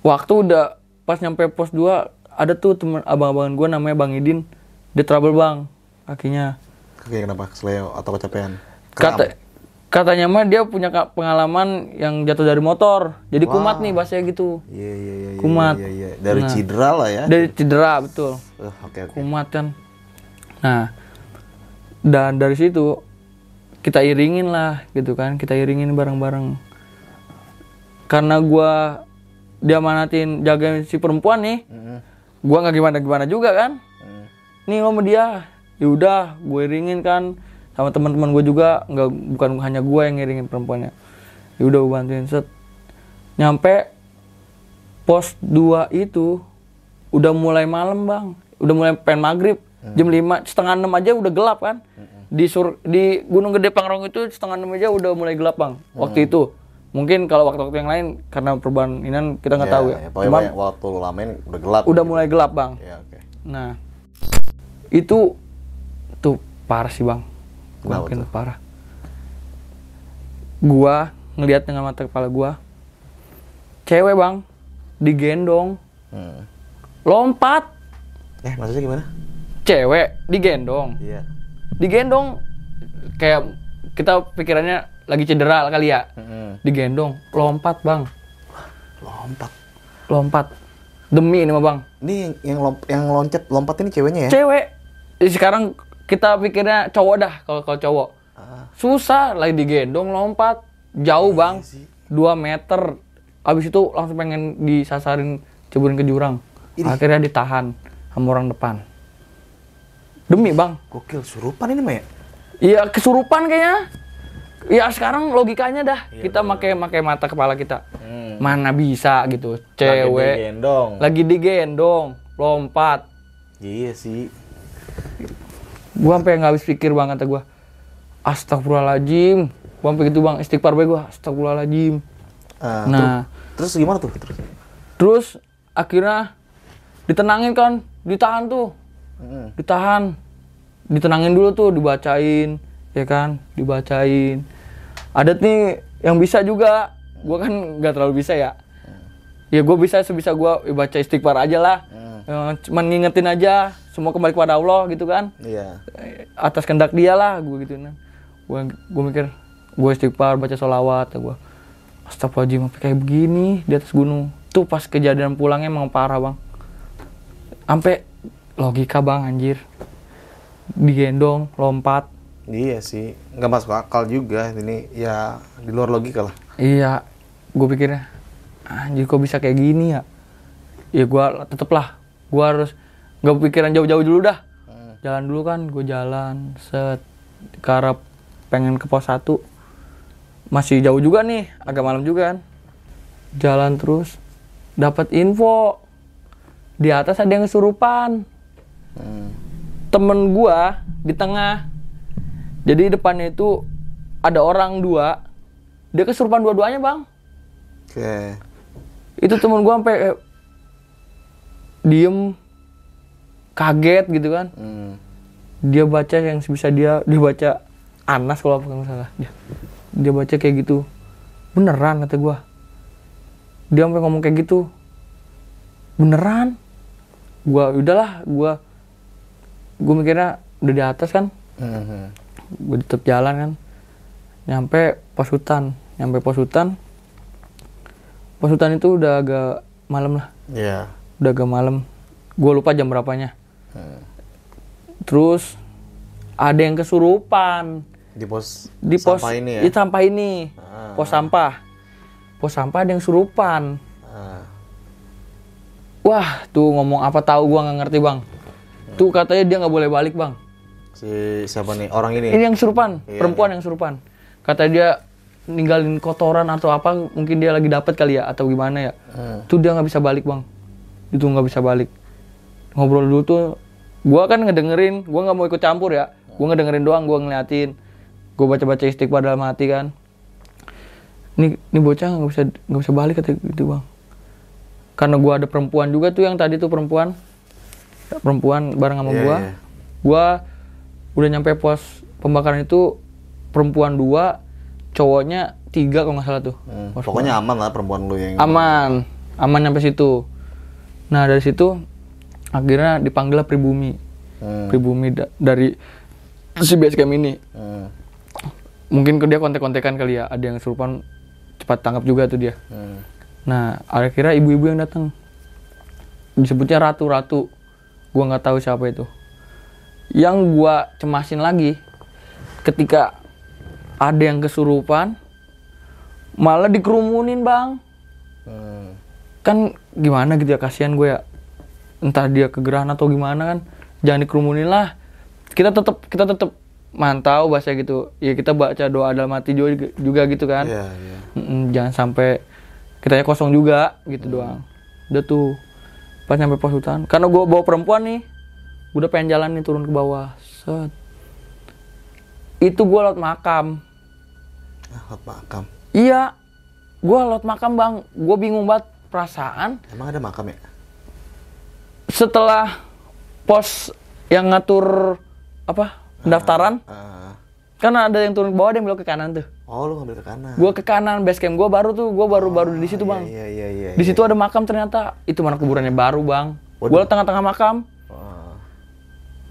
waktu udah pas nyampe pos 2 ada tuh temen abang-abangan gue namanya Bang Idin dia trouble bang kakinya Kayak kenapa? Kesleo atau kecapean? kata katanya mah dia punya pengalaman yang jatuh dari motor jadi kumat nih bahasanya gitu Iya, iya, iya. iya, Kumat. Iya, iya. Dari Nah. cedera lah ya. dari cedera betul Eh, Oke, oke. kumat kan nah dan dari situ kita iringin lah gitu kan. Kita iringin bareng-bareng. Karena gua dia manatin jagain si perempuan nih Mm-mm. gua nggak gimana gimana juga kan. Mm. nih sama dia ya udah gue iringin kan. Sama teman-teman gue juga nggak bukan hanya gue yang ngiringin perempuannya. Ya udah gue bantuin set. Nyampe pos 2 itu udah mulai malam bang. Udah mulai pengen maghrib jam 5 setengah enam aja udah gelap kan di sur di Gunung Gede Pangrong itu setengah enam aja udah mulai gelap bang waktu itu mungkin kalau waktu-waktu yang lain karena perubahan ini kita nggak Ya, tahu ya, ya, Cuman waktu lu lamain udah gelap. udah mulai gelap bang Ya, oke. Nah, itu tuh parah sih bang. Gua Kenapa yakin tuh? parah. Gua ngelihat dengan mata kepala gua, cewek bang, digendong, Hmm. lompat, Eh, maksudnya gimana? cewek digendong, Iya. Digendong, kayak kita pikirannya lagi cedera kali ya, Mm-mm. digendong, lompat bang, Lompat. lompat, demi ini mah bang, Ini yang yang, yang loncat lompat ini ceweknya ya? cewek. Sekarang kita pikirnya cowok dah kalau kalau cowok. Ah, Susah, lagi digendong lompat jauh bang, sih. 2 meter. Abis itu langsung pengen disasarin ceburin ke jurang. Akhirnya ditahan sama orang depan. Demi bang, Gokil, surupan ini mah ya? iya kesurupan kayaknya. Ya sekarang logikanya dah kita make make mata kepala kita. Hmm. Mana bisa gitu, cewek digendong. lagi digendong, lompat. Iya sih. Gua sampai nggak habis pikir bang kata gua. Astagfirullahaladzim. Gua sampai gitu bang, istighfar bae gua. Astagfirullahaladzim. Ah, Nah, terus, terus gimana tuh? Terus. terus akhirnya ditenangin kan, ditahan tuh, Ditahan, ditenangin dulu tuh, dibacain, ya kan, dibacain. Ada nih yang bisa juga, gua kan nggak terlalu bisa ya. Ya gue bisa sebisa gua ya baca istighfar aja lah. Hmm. Cuman ngingetin aja, semua kembali kepada Allah gitu kan. Iya. atas kehendak dia lah gue gitu nah gue gue mikir gue istighfar baca sholawat gue astagfirullahaladzim kayak begini di atas gunung tuh pas kejadian pulangnya emang parah bang sampai logika bang anjir. Digendong lompat. Iya sih. Nggak masuk akal juga. Ini ya di luar logika lah. iya gue pikirnya anjir kok bisa kayak gini ya? Ya gua tetep lah gua harus nggak pikiran jauh-jauh dulu dah. Jalan dulu kan gue jalan set ke arah pengen ke pos 1 masih jauh juga nih agak malam juga kan. Jalan terus dapat info. Di atas ada yang kesurupan Hmm. temen gua di tengah. Jadi depannya itu ada orang dua. Dia kesurupan dua-duanya bang. Oke. itu temen gua sampai eh, diem kaget gitu kan. Hmm. dia baca yang bisa dia dia baca Anas kalau apa nggak salah. Dia, dia baca kayak gitu. Beneran kata gua. Dia sampai ngomong kayak gitu. Beneran? Gua udahlah gua gua mikirnya udah di atas kan Hmm. gue tetap jalan kan nyampe pos hutan nyampe pos hutan pos hutan itu udah agak malam lah Iya. udah agak malam gue lupa jam berapanya Hmm. terus ada yang kesurupan Di pos di pos sampah ini ya. di sampah ini Ah. pos sampah pos sampah ada yang kesurupan Ah. wah tuh ngomong apa tahu gua nggak ngerti bang tuh katanya dia nggak boleh balik bang. Si siapa nih? Orang ini. ini yang kesurupan Iya, perempuan yang kesurupan kata dia ninggalin kotoran atau apa mungkin dia lagi dapat kali ya atau gimana ya. Hmm. tuh dia nggak bisa balik bang. Itu nggak bisa balik. Ngobrol dulu tuh gua kan ngedengerin gua nggak mau ikut campur ya. Gua ngedengerin doang gua ngeliatin. Gua baca baca istighfar dalam hati kan. Ini ini bocah nggak bisa nggak bisa balik kata gitu bang. Karena gua ada perempuan juga tuh yang tadi tuh perempuan perempuan bareng sama Iya, gua iya. gua udah nyampe pos pembakaran itu perempuan dua cowoknya tiga kalau nggak salah tuh Hmm. Pos Pokoknya aman lah perempuan lu yang. aman aman nyampe situ nah dari situ akhirnya dipanggil lah pribumi Hmm. pribumi da- dari si base camp ini Hmm. mungkin ke dia kontek-kontekan kali ya ada yang serupan cepat tangkap juga tuh dia Hmm. nah akhirnya ibu-ibu yang datang disebutnya ratu-ratu gua nggak tahu siapa itu. Yang gua cemasin lagi ketika ada yang kesurupan malah dikerumunin bang. Hmm. kan gimana gitu ya kasihan gue ya. Entah dia kegerahan atau gimana kan jangan dikerumunin lah. Kita tetap kita tetap mantau bahasa gitu. Ya kita baca doa dalam hati juga, juga gitu kan. Iya. Mm-mm, jangan sampai kitanya kosong juga gitu doang. Udah tuh pas nyampe pos hutan. Karena gue bawa perempuan nih gue udah pengen jalan nih turun ke bawah. Set. Itu gue lewat makam. Ah, hot makam. iya. Gue lewat makam bang. Gue bingung banget perasaan. Emang ada makam ya? setelah pos yang ngatur apa pendaftaran Ah. kan ada yang turun ke bawah ada yang belok ke kanan tuh Oh, lu ngambil ke kanan. gue ke kanan base camp gue baru tuh gue baru baru di situ bang. Iya, iya, iya. di situ ada makam ternyata. Itu mana kuburannya baru bang. Waduh. tengah-tengah makam. Oh.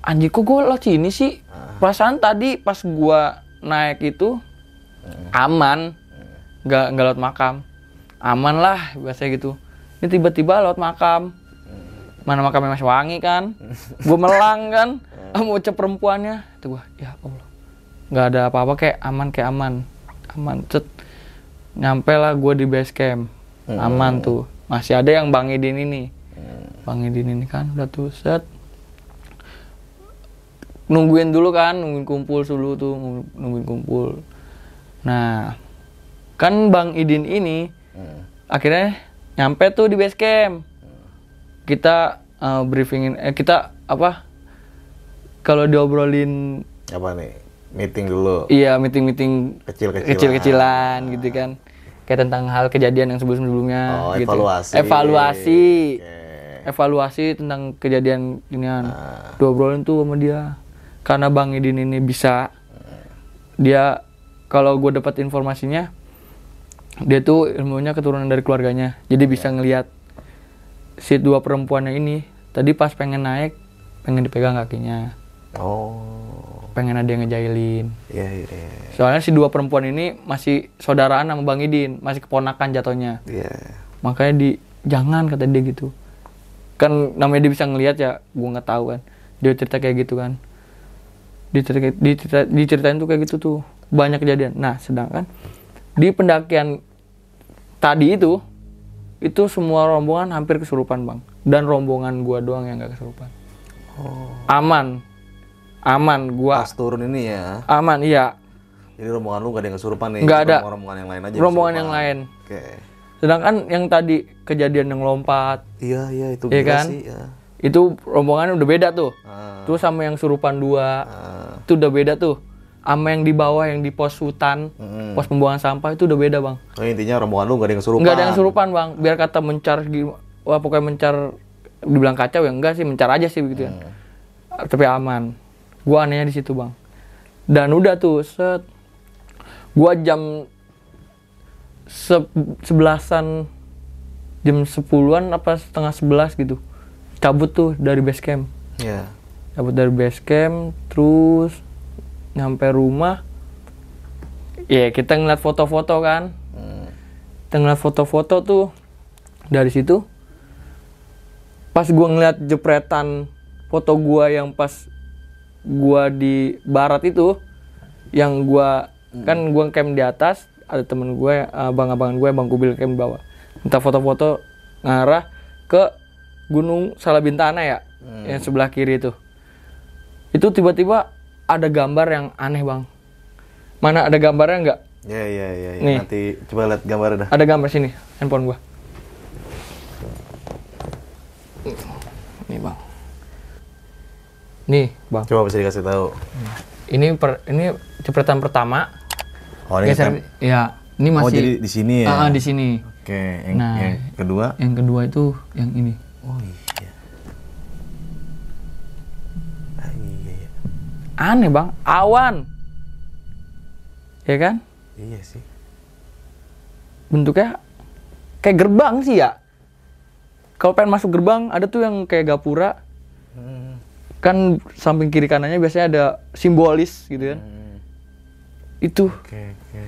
anjir kok gue lewat sini sih? Perasaan tadi pas gue naik itu aman. Nggak nggak lewat makam. Aman lah biasa gitu. Ini tiba-tiba lewat makam. Mana makamnya masih wangi kan? Gue melang kan? Mau ucap perempuannya. Itu gue ya allah. Nggak ada apa-apa kayak aman kayak aman aman cet nyampe lah gue di base camp. Aman tuh. Masih ada yang bang Idin ini. Bang Idin ini kan udah tuh set. Nungguin dulu kan nungguin kumpul dulu tuh nunggu- nungguin kumpul. Nah kan bang Idin ini Hmm. akhirnya nyampe tuh di base camp. Kita uh, briefingin eh kita apa kalau diobrolin Apa nih? Meeting dulu. iya meeting meeting Kecil-kecilan. kecil-kecilan gitu kan kayak tentang hal kejadian yang sebelum sebelumnya Oh, gitu evaluasi. evaluasi Oke. evaluasi tentang kejadian inian Ah. diobrolin tuh sama dia karena bang Idin ini bisa dia kalau gue dapat informasinya dia tuh ilmunya keturunan dari keluarganya jadi bisa ngelihat si dua perempuannya ini tadi pas pengen naik pengen dipegang kakinya Oh. Pengen ada yang ngejailin. Iya, iya, iya. soalnya si dua perempuan ini masih saudaraan sama bang Idin masih keponakan jatuhnya. Iya. makanya di jangan kata dia gitu. Kan namanya dia bisa ngelihat ya gua nggak tahu kan. Dia cerita kayak gitu kan. Dicerita, dicerita, diceritain tuh kayak gitu tuh. Banyak kejadian. Nah sedangkan di pendakian tadi itu itu semua rombongan hampir kesurupan bang. Dan rombongan gua doang yang nggak kesurupan. Aman aman gua Pas turun ini ya. aman iya Jadi rombongan lu gak ada yang kesurupan nih. Nggak ada. Rombongan- Rombongan yang lain aja. rombongan kesurupan. yang lain Oke. sedangkan yang tadi kejadian yang lompat Iya, iya itu Iya kan? sih. Ya. itu rombongannya udah beda tuh Ah, terus sama yang surupan dua ah. itu udah beda tuh sama yang di bawah yang di pos hutan Mm-mm. pos pembuangan sampah itu udah beda bang Oh, intinya rombongan lu gak ada yang kesurupan. nggak ada yang surupan bang biar kata mencar wah pokoknya mencar dibilang kacau ya enggak sih mencar aja sih begitu ya tapi aman gua anehnya di situ bang dan udah tuh set gua jam se- sebelasan jam sepuluhan apa setengah sebelas gitu cabut tuh dari base camp Iya. cabut dari base camp terus nyampe rumah ya kita ngeliat foto-foto kan Hmm. kita ngeliat foto-foto tuh dari situ pas gua ngeliat jepretan foto gua yang pas gua di barat itu yang gua kan gua camp di atas ada temen gue abang-abangan gue bang kubil camp di bawah minta foto-foto ngarah ke gunung Salabintana ya yang sebelah kiri itu itu tiba-tiba ada gambar yang aneh bang mana ada gambarnya nggak Iya, iya, iya. iya. Nih. Nanti coba lihat gambar dah. ada gambar sini handphone gua nih bang nih bang Coba bisa dikasih tahu. ini per, ini jepretan pertama Oh, ini geser ya ini masih Oh, jadi di sini ya. Ah, di sini Oke, yang, Nah. yang kedua. yang kedua itu yang ini Oh iya. Ah, iya, iya. aneh bang awan ya kan Iya sih. bentuknya kayak gerbang sih ya kalau pengen masuk gerbang ada tuh yang kayak gapura. Kan samping kiri kanannya biasanya ada simbolis gitu kan Hmm. itu Oke, oke.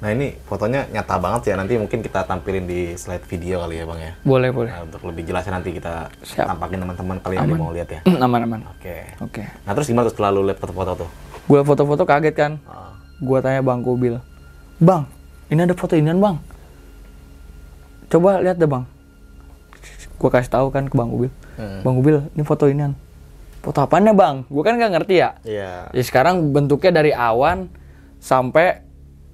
Nah ini fotonya nyata banget ya. Nanti mungkin kita tampilin di slide video kali ya bang ya. boleh boleh Nah, untuk lebih jelasnya nanti kita Siap. tampakin teman-teman kalian yang mau lihat ya. aman aman Oke. oke Nah terus gimana tuh setelah lu lihat foto-foto tuh? gue foto-foto kaget kan Ah. gue tanya bang Kubil bang ini ada foto inian bang coba lihat deh bang gue kasih tahu kan ke bang Kubil Hmm. bang Kubil ini foto inian foto apanya bang? Gue kan nggak ngerti ya? Iya. ya sekarang bentuknya dari awan sampai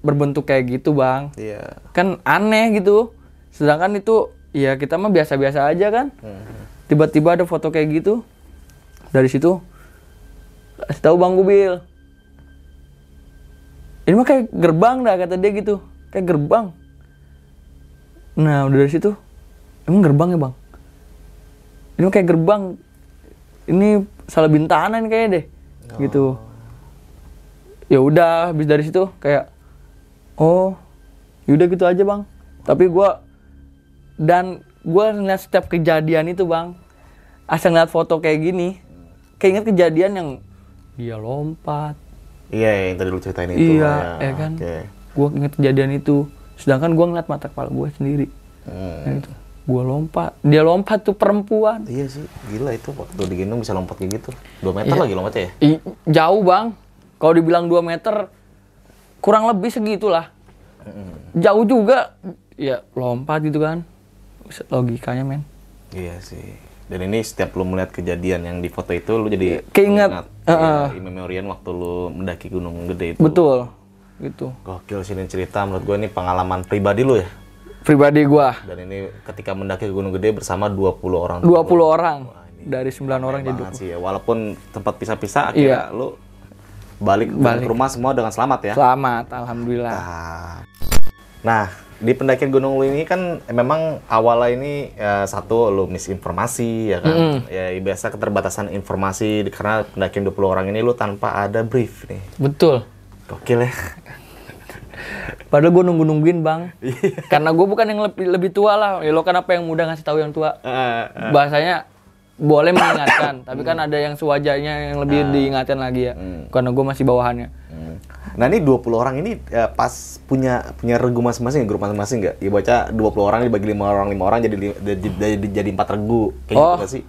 berbentuk kayak gitu bang. Iya. kan aneh gitu. Sedangkan itu ya kita mah biasa-biasa aja kan. Hmm. tiba-tiba ada foto kayak gitu. Dari situ kasih tahu bang Kubil. Ini mah kayak gerbang dah kata dia gitu. Kayak gerbang. Nah udah dari situ emang gerbang ya bang? Ini mah kayak gerbang. Ini salah bintanan kayaknya deh gitu. Ya udah habis dari situ kayak oh yaudah gitu aja bang. Tapi gua dan gua ngeliat setiap kejadian itu bang asal ngeliat foto kayak gini kayak inget kejadian yang dia lompat. Iya yang tadi lu ceritain itu. iya ya. kan? Oke. gua inget kejadian itu. Sedangkan gua ngeliat mata kepala gua sendiri. Hmm. Nah, itu gua lompat dia lompat tuh perempuan Iya sih, gila itu waktu digendong bisa lompat kayak gitu. 2 meter Iya. lagi lompatnya ya? Ih, jauh bang kalau dibilang 2 meter kurang lebih segitulah jauh juga ya lompat gitu kan logikanya men Iya sih. Dan ini setiap lu melihat kejadian yang di foto itu lu jadi Keinget. mengingat, Heeh. iya, memorian waktu lu mendaki gunung gede itu. betul gitu Gokil sini cerita menurut gue ini pengalaman pribadi lu ya. Pribadi gua Dan ini ketika mendaki gunung gede bersama 20 orang. 20 orang dari 9 orang jadi sih ya. Walaupun tempat pisah-pisah akhirnya lu balik, Balik. ke rumah semua dengan selamat ya. selamat alhamdulillah Ah. Nah, di pendakian gunung lu ini kan memang awalnya ini ya, satu lu misinformasi ya kan. Ya biasa keterbatasan informasi karena pendakian 20 orang ini lu tanpa ada brief nih. betul Gokil ya. Padahal gua nunggu nungguin bang Iya. karena gua bukan yang lebih lebih tua lah ya lo kenapa yang muda ngasih tahu yang tua Eh, bahasanya boleh mengingatkan tapi kan ada yang sewajarnya yang lebih diingatkan lagi ya karena gua masih bawahannya Hmm. Nah ini 20 orang ini eh, pas punya punya regu masing-masing, grup masing-masing nggak? Ya baca 20 orang dibagi 5 orang, 5 orang jadi jadi, jadi, jadi 4 regu. Kayak gitu Oh. nggak sih?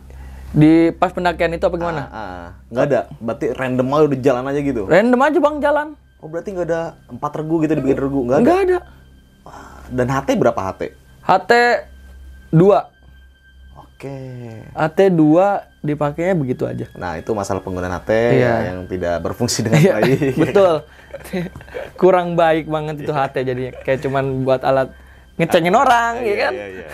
di pas pendakian itu apa gimana Ah, ah. nggak ada. Berarti random aja udah jalan aja gitu. random aja bang jalan Oh berarti nggak ada 4 regu gitu dibikin regu, nggak ada. nggak ada Dan HT berapa HT? HT 2. Oke. HT 2 dipakainya begitu aja. Nah, itu masalah penggunaan HT Iya. ya, yang tidak berfungsi dengan Iya, baik. betul. Kurang baik banget itu HT jadinya. Kayak cuman buat alat ngecengin orang, ya kan? Iya, iya.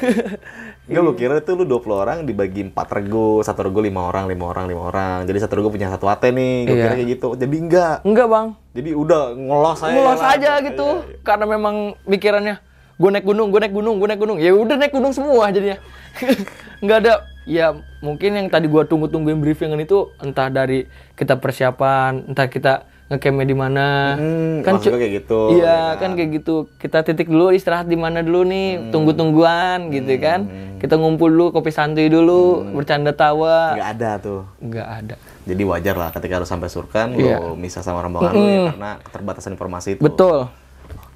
Enggak, lu kira itu lu 20 orang dibagi 4 rego, satu rego 5 orang, 5 orang, 5 orang. Jadi satu rego punya satu HT nih. Gue Iya. kira kayak gitu. Jadi enggak. Enggak, Bang. Jadi udah ngelos aja. Ngelos lah. aja gitu. Iya, iya. Karena memang pikirannya gue naik gunung, gue naik gunung, gue naik gunung. Ya udah naik gunung semua jadinya. Enggak ada ya mungkin yang tadi gua tunggu-tungguin briefingan itu entah dari kita persiapan, entah kita ngecamp di mana. Hmm, kan kayak gitu, Iya, ya kan kayak gitu. Kita titik dulu istirahat di mana dulu nih, tunggu-tungguan gitu kan. Kita ngumpul dulu kopi santuy dulu, bercanda tawa. Nggak ada tuh. Enggak ada. Jadi wajar lah ketika lu sampai surkan, Iya. lu misah sama rombongan lu ya karena keterbatasan informasi itu. Betul.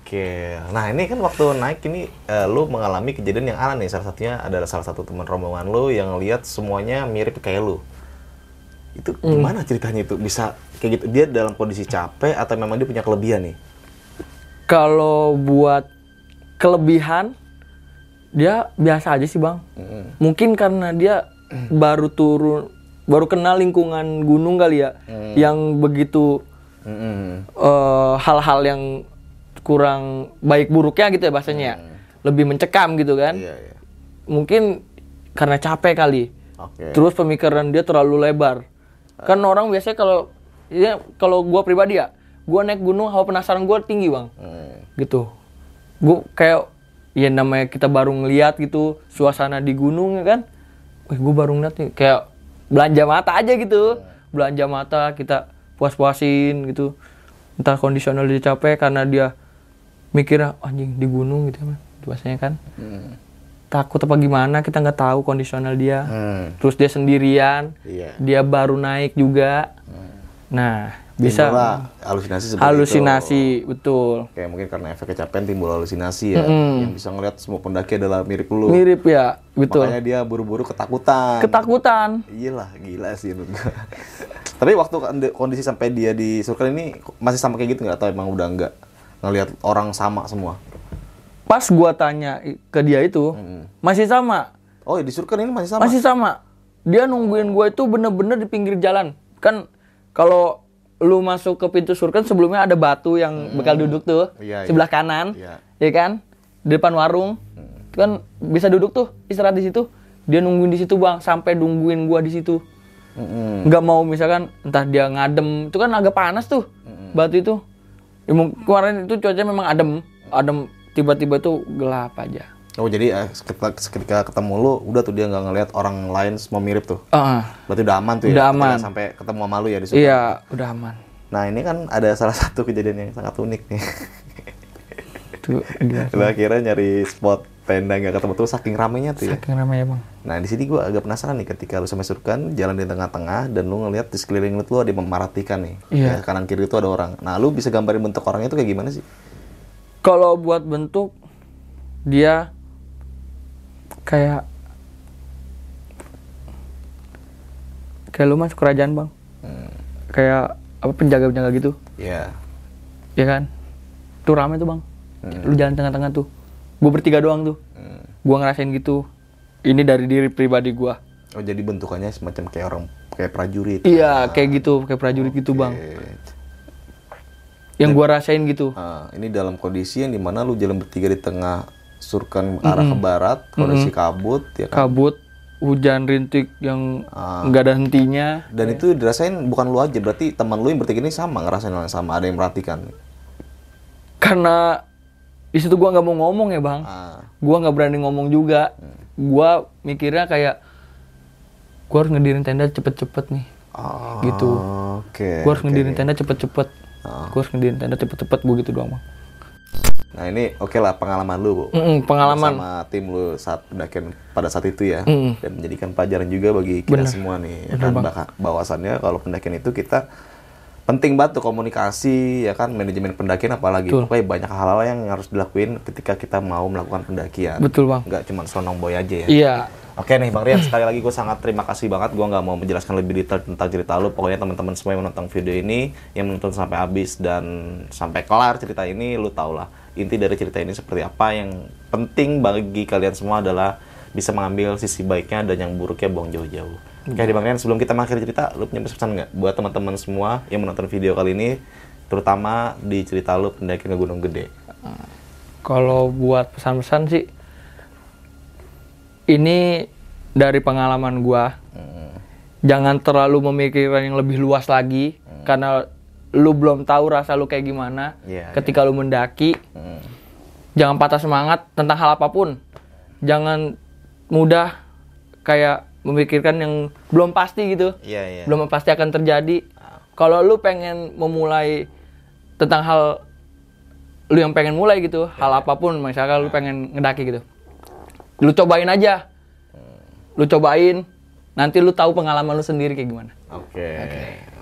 Oke, nah ini kan waktu naik ini eh, lu mengalami kejadian yang aneh nih. Salah satunya adalah salah satu teman rombongan lu yang lihat semuanya mirip kayak lu. Itu Hmm. gimana ceritanya itu bisa kayak gitu? Dia dalam kondisi capek atau memang dia punya kelebihan nih? Kalau buat kelebihan dia biasa aja sih bang. Mungkin karena dia baru turun, baru kenal lingkungan gunung kali ya, yang begitu Mm-mm. eh, hal-hal yang kurang baik buruknya gitu ya bahasanya, ya. lebih mencekam gitu kan. Iya, iya. Mungkin karena capek kali. Oke. Terus pemikiran dia terlalu lebar. Kan orang biasanya kalau ya kalau gua pribadi ya, gua naik gunung hawa penasaran gua tinggi, Bang. Hmm. Gitu. Gua kayak ya namanya kita baru ngeliat gitu suasana di gunung ya kan. Wih, gua baru ngeliat nih kayak belanja mata aja gitu. Belanja mata kita puas-puasin gitu. Entah kondisional dia capek karena dia mikirnya anjing di gunung gitu kan. Biasanya kan Hmm. Takut apa gimana kita nggak tahu kondisional dia Hmm. terus dia sendirian Iya. dia baru naik juga nah bisa Timbullah halusinasi halusinasi itu. betul Kayak mungkin karena efek kecapean timbul halusinasi ya. Yang bisa ngeliat semua pendaki adalah mirip lu. mirip ya betul Makanya dia buru-buru ketakutan. ketakutan Iya lah, gila sih menurut gua. Tapi waktu kondi- kondisi sampai dia di surken ini masih sama kayak gitu nggak? Atau emang udah nggak ngelihat orang sama semua? Pas gua tanya ke dia itu masih sama. Oh, di surken ini masih sama? masih sama. Dia nungguin gua itu bener-bener di pinggir jalan. Kan kalau lu masuk ke pintu surken sebelumnya ada batu yang bakal duduk tuh Iya, iya. sebelah kanan Iya. ya kan? Di depan warung. Itu kan bisa duduk tuh istirahat di situ. Dia nungguin di situ bang sampai nungguin gua di situ. Mm-mm. nggak mau misalkan entah dia ngadem. Itu kan agak panas tuh batu itu. Ya, kemarin itu cuaca memang adem. Adem tiba-tiba itu gelap aja Oh, jadi eh, ketika, ketika ketemu lu, udah tuh dia nggak ngelihat orang lain semua mirip tuh. Ah, Berarti udah aman tuh Udah ya? aman. Sampai ketemu sama lu ya di surken. iya udah aman Nah, ini kan ada salah satu kejadian yang sangat unik nih. tuh gila. lu akhirnya nyari spot tenda nggak ketemu tuh saking ramenya tuh ya. saking ramai ya bang Nah di sini gue agak penasaran nih ketika lu sampai surkan jalan di tengah-tengah dan lu ngeliat di sekeliling lu tuh ada memaratikan nih. Iya. Ya, kanan kiri itu ada orang. Nah lu bisa gambarin bentuk orangnya itu kayak gimana sih? Kalau buat bentuk dia kayak kayak lu masuk kerajaan bang. Kayak apa penjaga-penjaga gitu. Ya. ya kan? Tuh rame tuh bang. Lu jalan tengah-tengah tuh. Gue bertiga doang tuh. Hmm. gua ngerasain gitu. Ini dari diri pribadi gua. Oh jadi bentukannya semacam kayak orang kayak prajurit. iya kayak gitu kayak prajurit gitu bang. Yang gua rasain gitu Nah, ini dalam kondisi yang di mana lu jalan bertiga di tengah surkan arah ke barat, kondisi kabut ya kan. kabut hujan rintik yang Ah. nggak ada hentinya Dan itu dirasain bukan lu aja, berarti teman lu yang bertiga ini sama ngerasain hal yang sama, ada yang merhatikan. karena di situ gua nggak mau ngomong ya bang Ah. gua nggak berani ngomong juga gua mikirnya kayak gua harus ngedirin tenda cepet-cepet nih Oh, Gitu. Oke. gua harus oke. ngedirin tenda cepet-cepet Ah. gua harus ngedirin tenda cepet-cepet gua gitu doang bang Nah ini oke lah pengalaman lu, Bu. Mm-mm, pengalaman Sama tim lu saat pendakian pada saat itu ya. Mm. Dan menjadikan pelajaran juga bagi kita semua nih. Ya kan Baka- bahwasannya kalau pendakian itu kita penting banget tuh komunikasi ya kan manajemen pendakian apalagi Betul. pokoknya banyak hal-hal yang harus dilakuin ketika kita mau melakukan pendakian betul bang nggak cuma sonong boy aja ya iya Oke nih Bang Rian, sekali lagi gue sangat terima kasih banget. Gue nggak mau menjelaskan lebih detail tentang cerita lu. Pokoknya teman-teman semua yang menonton video ini, yang menonton sampai habis dan sampai kelar cerita ini, lu tau lah inti dari cerita ini seperti apa. Yang penting bagi kalian semua adalah bisa mengambil sisi baiknya dan yang buruknya buang jauh-jauh. Oke, di Bang Rian, sebelum kita mengakhiri cerita, lu punya pesan nggak buat teman-teman semua yang menonton video kali ini, terutama di cerita lu pendakian ke Gunung Gede? Kalau buat pesan-pesan sih, ini dari pengalaman gua, jangan terlalu memikirkan yang lebih luas lagi, karena lu belum tahu rasa lu kayak gimana. Iya, ketika lu mendaki, Hmm. jangan patah semangat tentang hal apa pun. Jangan mudah kayak memikirkan yang belum pasti gitu. Iya, iya. Belum pasti akan terjadi. Kalau lu pengen memulai tentang hal lu yang pengen mulai gitu, hal apa pun, misalkan lu pengen ngedaki gitu. Lu cobain aja. Lu cobain, nanti lu tahu pengalaman lu sendiri kayak gimana. Oke.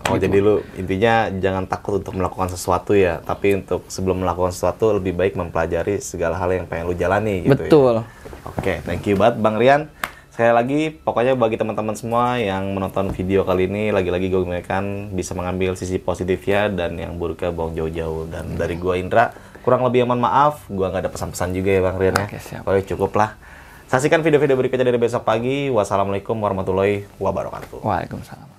Oh jadi lu intinya jangan takut untuk melakukan sesuatu ya, tapi untuk sebelum melakukan sesuatu lebih baik mempelajari segala hal yang pengen lu jalani gitu Betul. ya. Oke, thank you banget Bang Rian. Sekali lagi, pokoknya bagi teman-teman semua yang menonton video kali ini, lagi-lagi gue mengingatkan bisa mengambil sisi positifnya dan yang buruknya buang jauh-jauh. Dan dari gua Indra, kurang lebih mohon maaf, gua nggak ada pesan-pesan juga ya Bang Rian ya. Oke, siap. Pokoknya cukup lah. Saksikan video-video berikutnya dari besok pagi. Wassalamualaikum warahmatullahi wabarakatuh. Waalaikumsalam.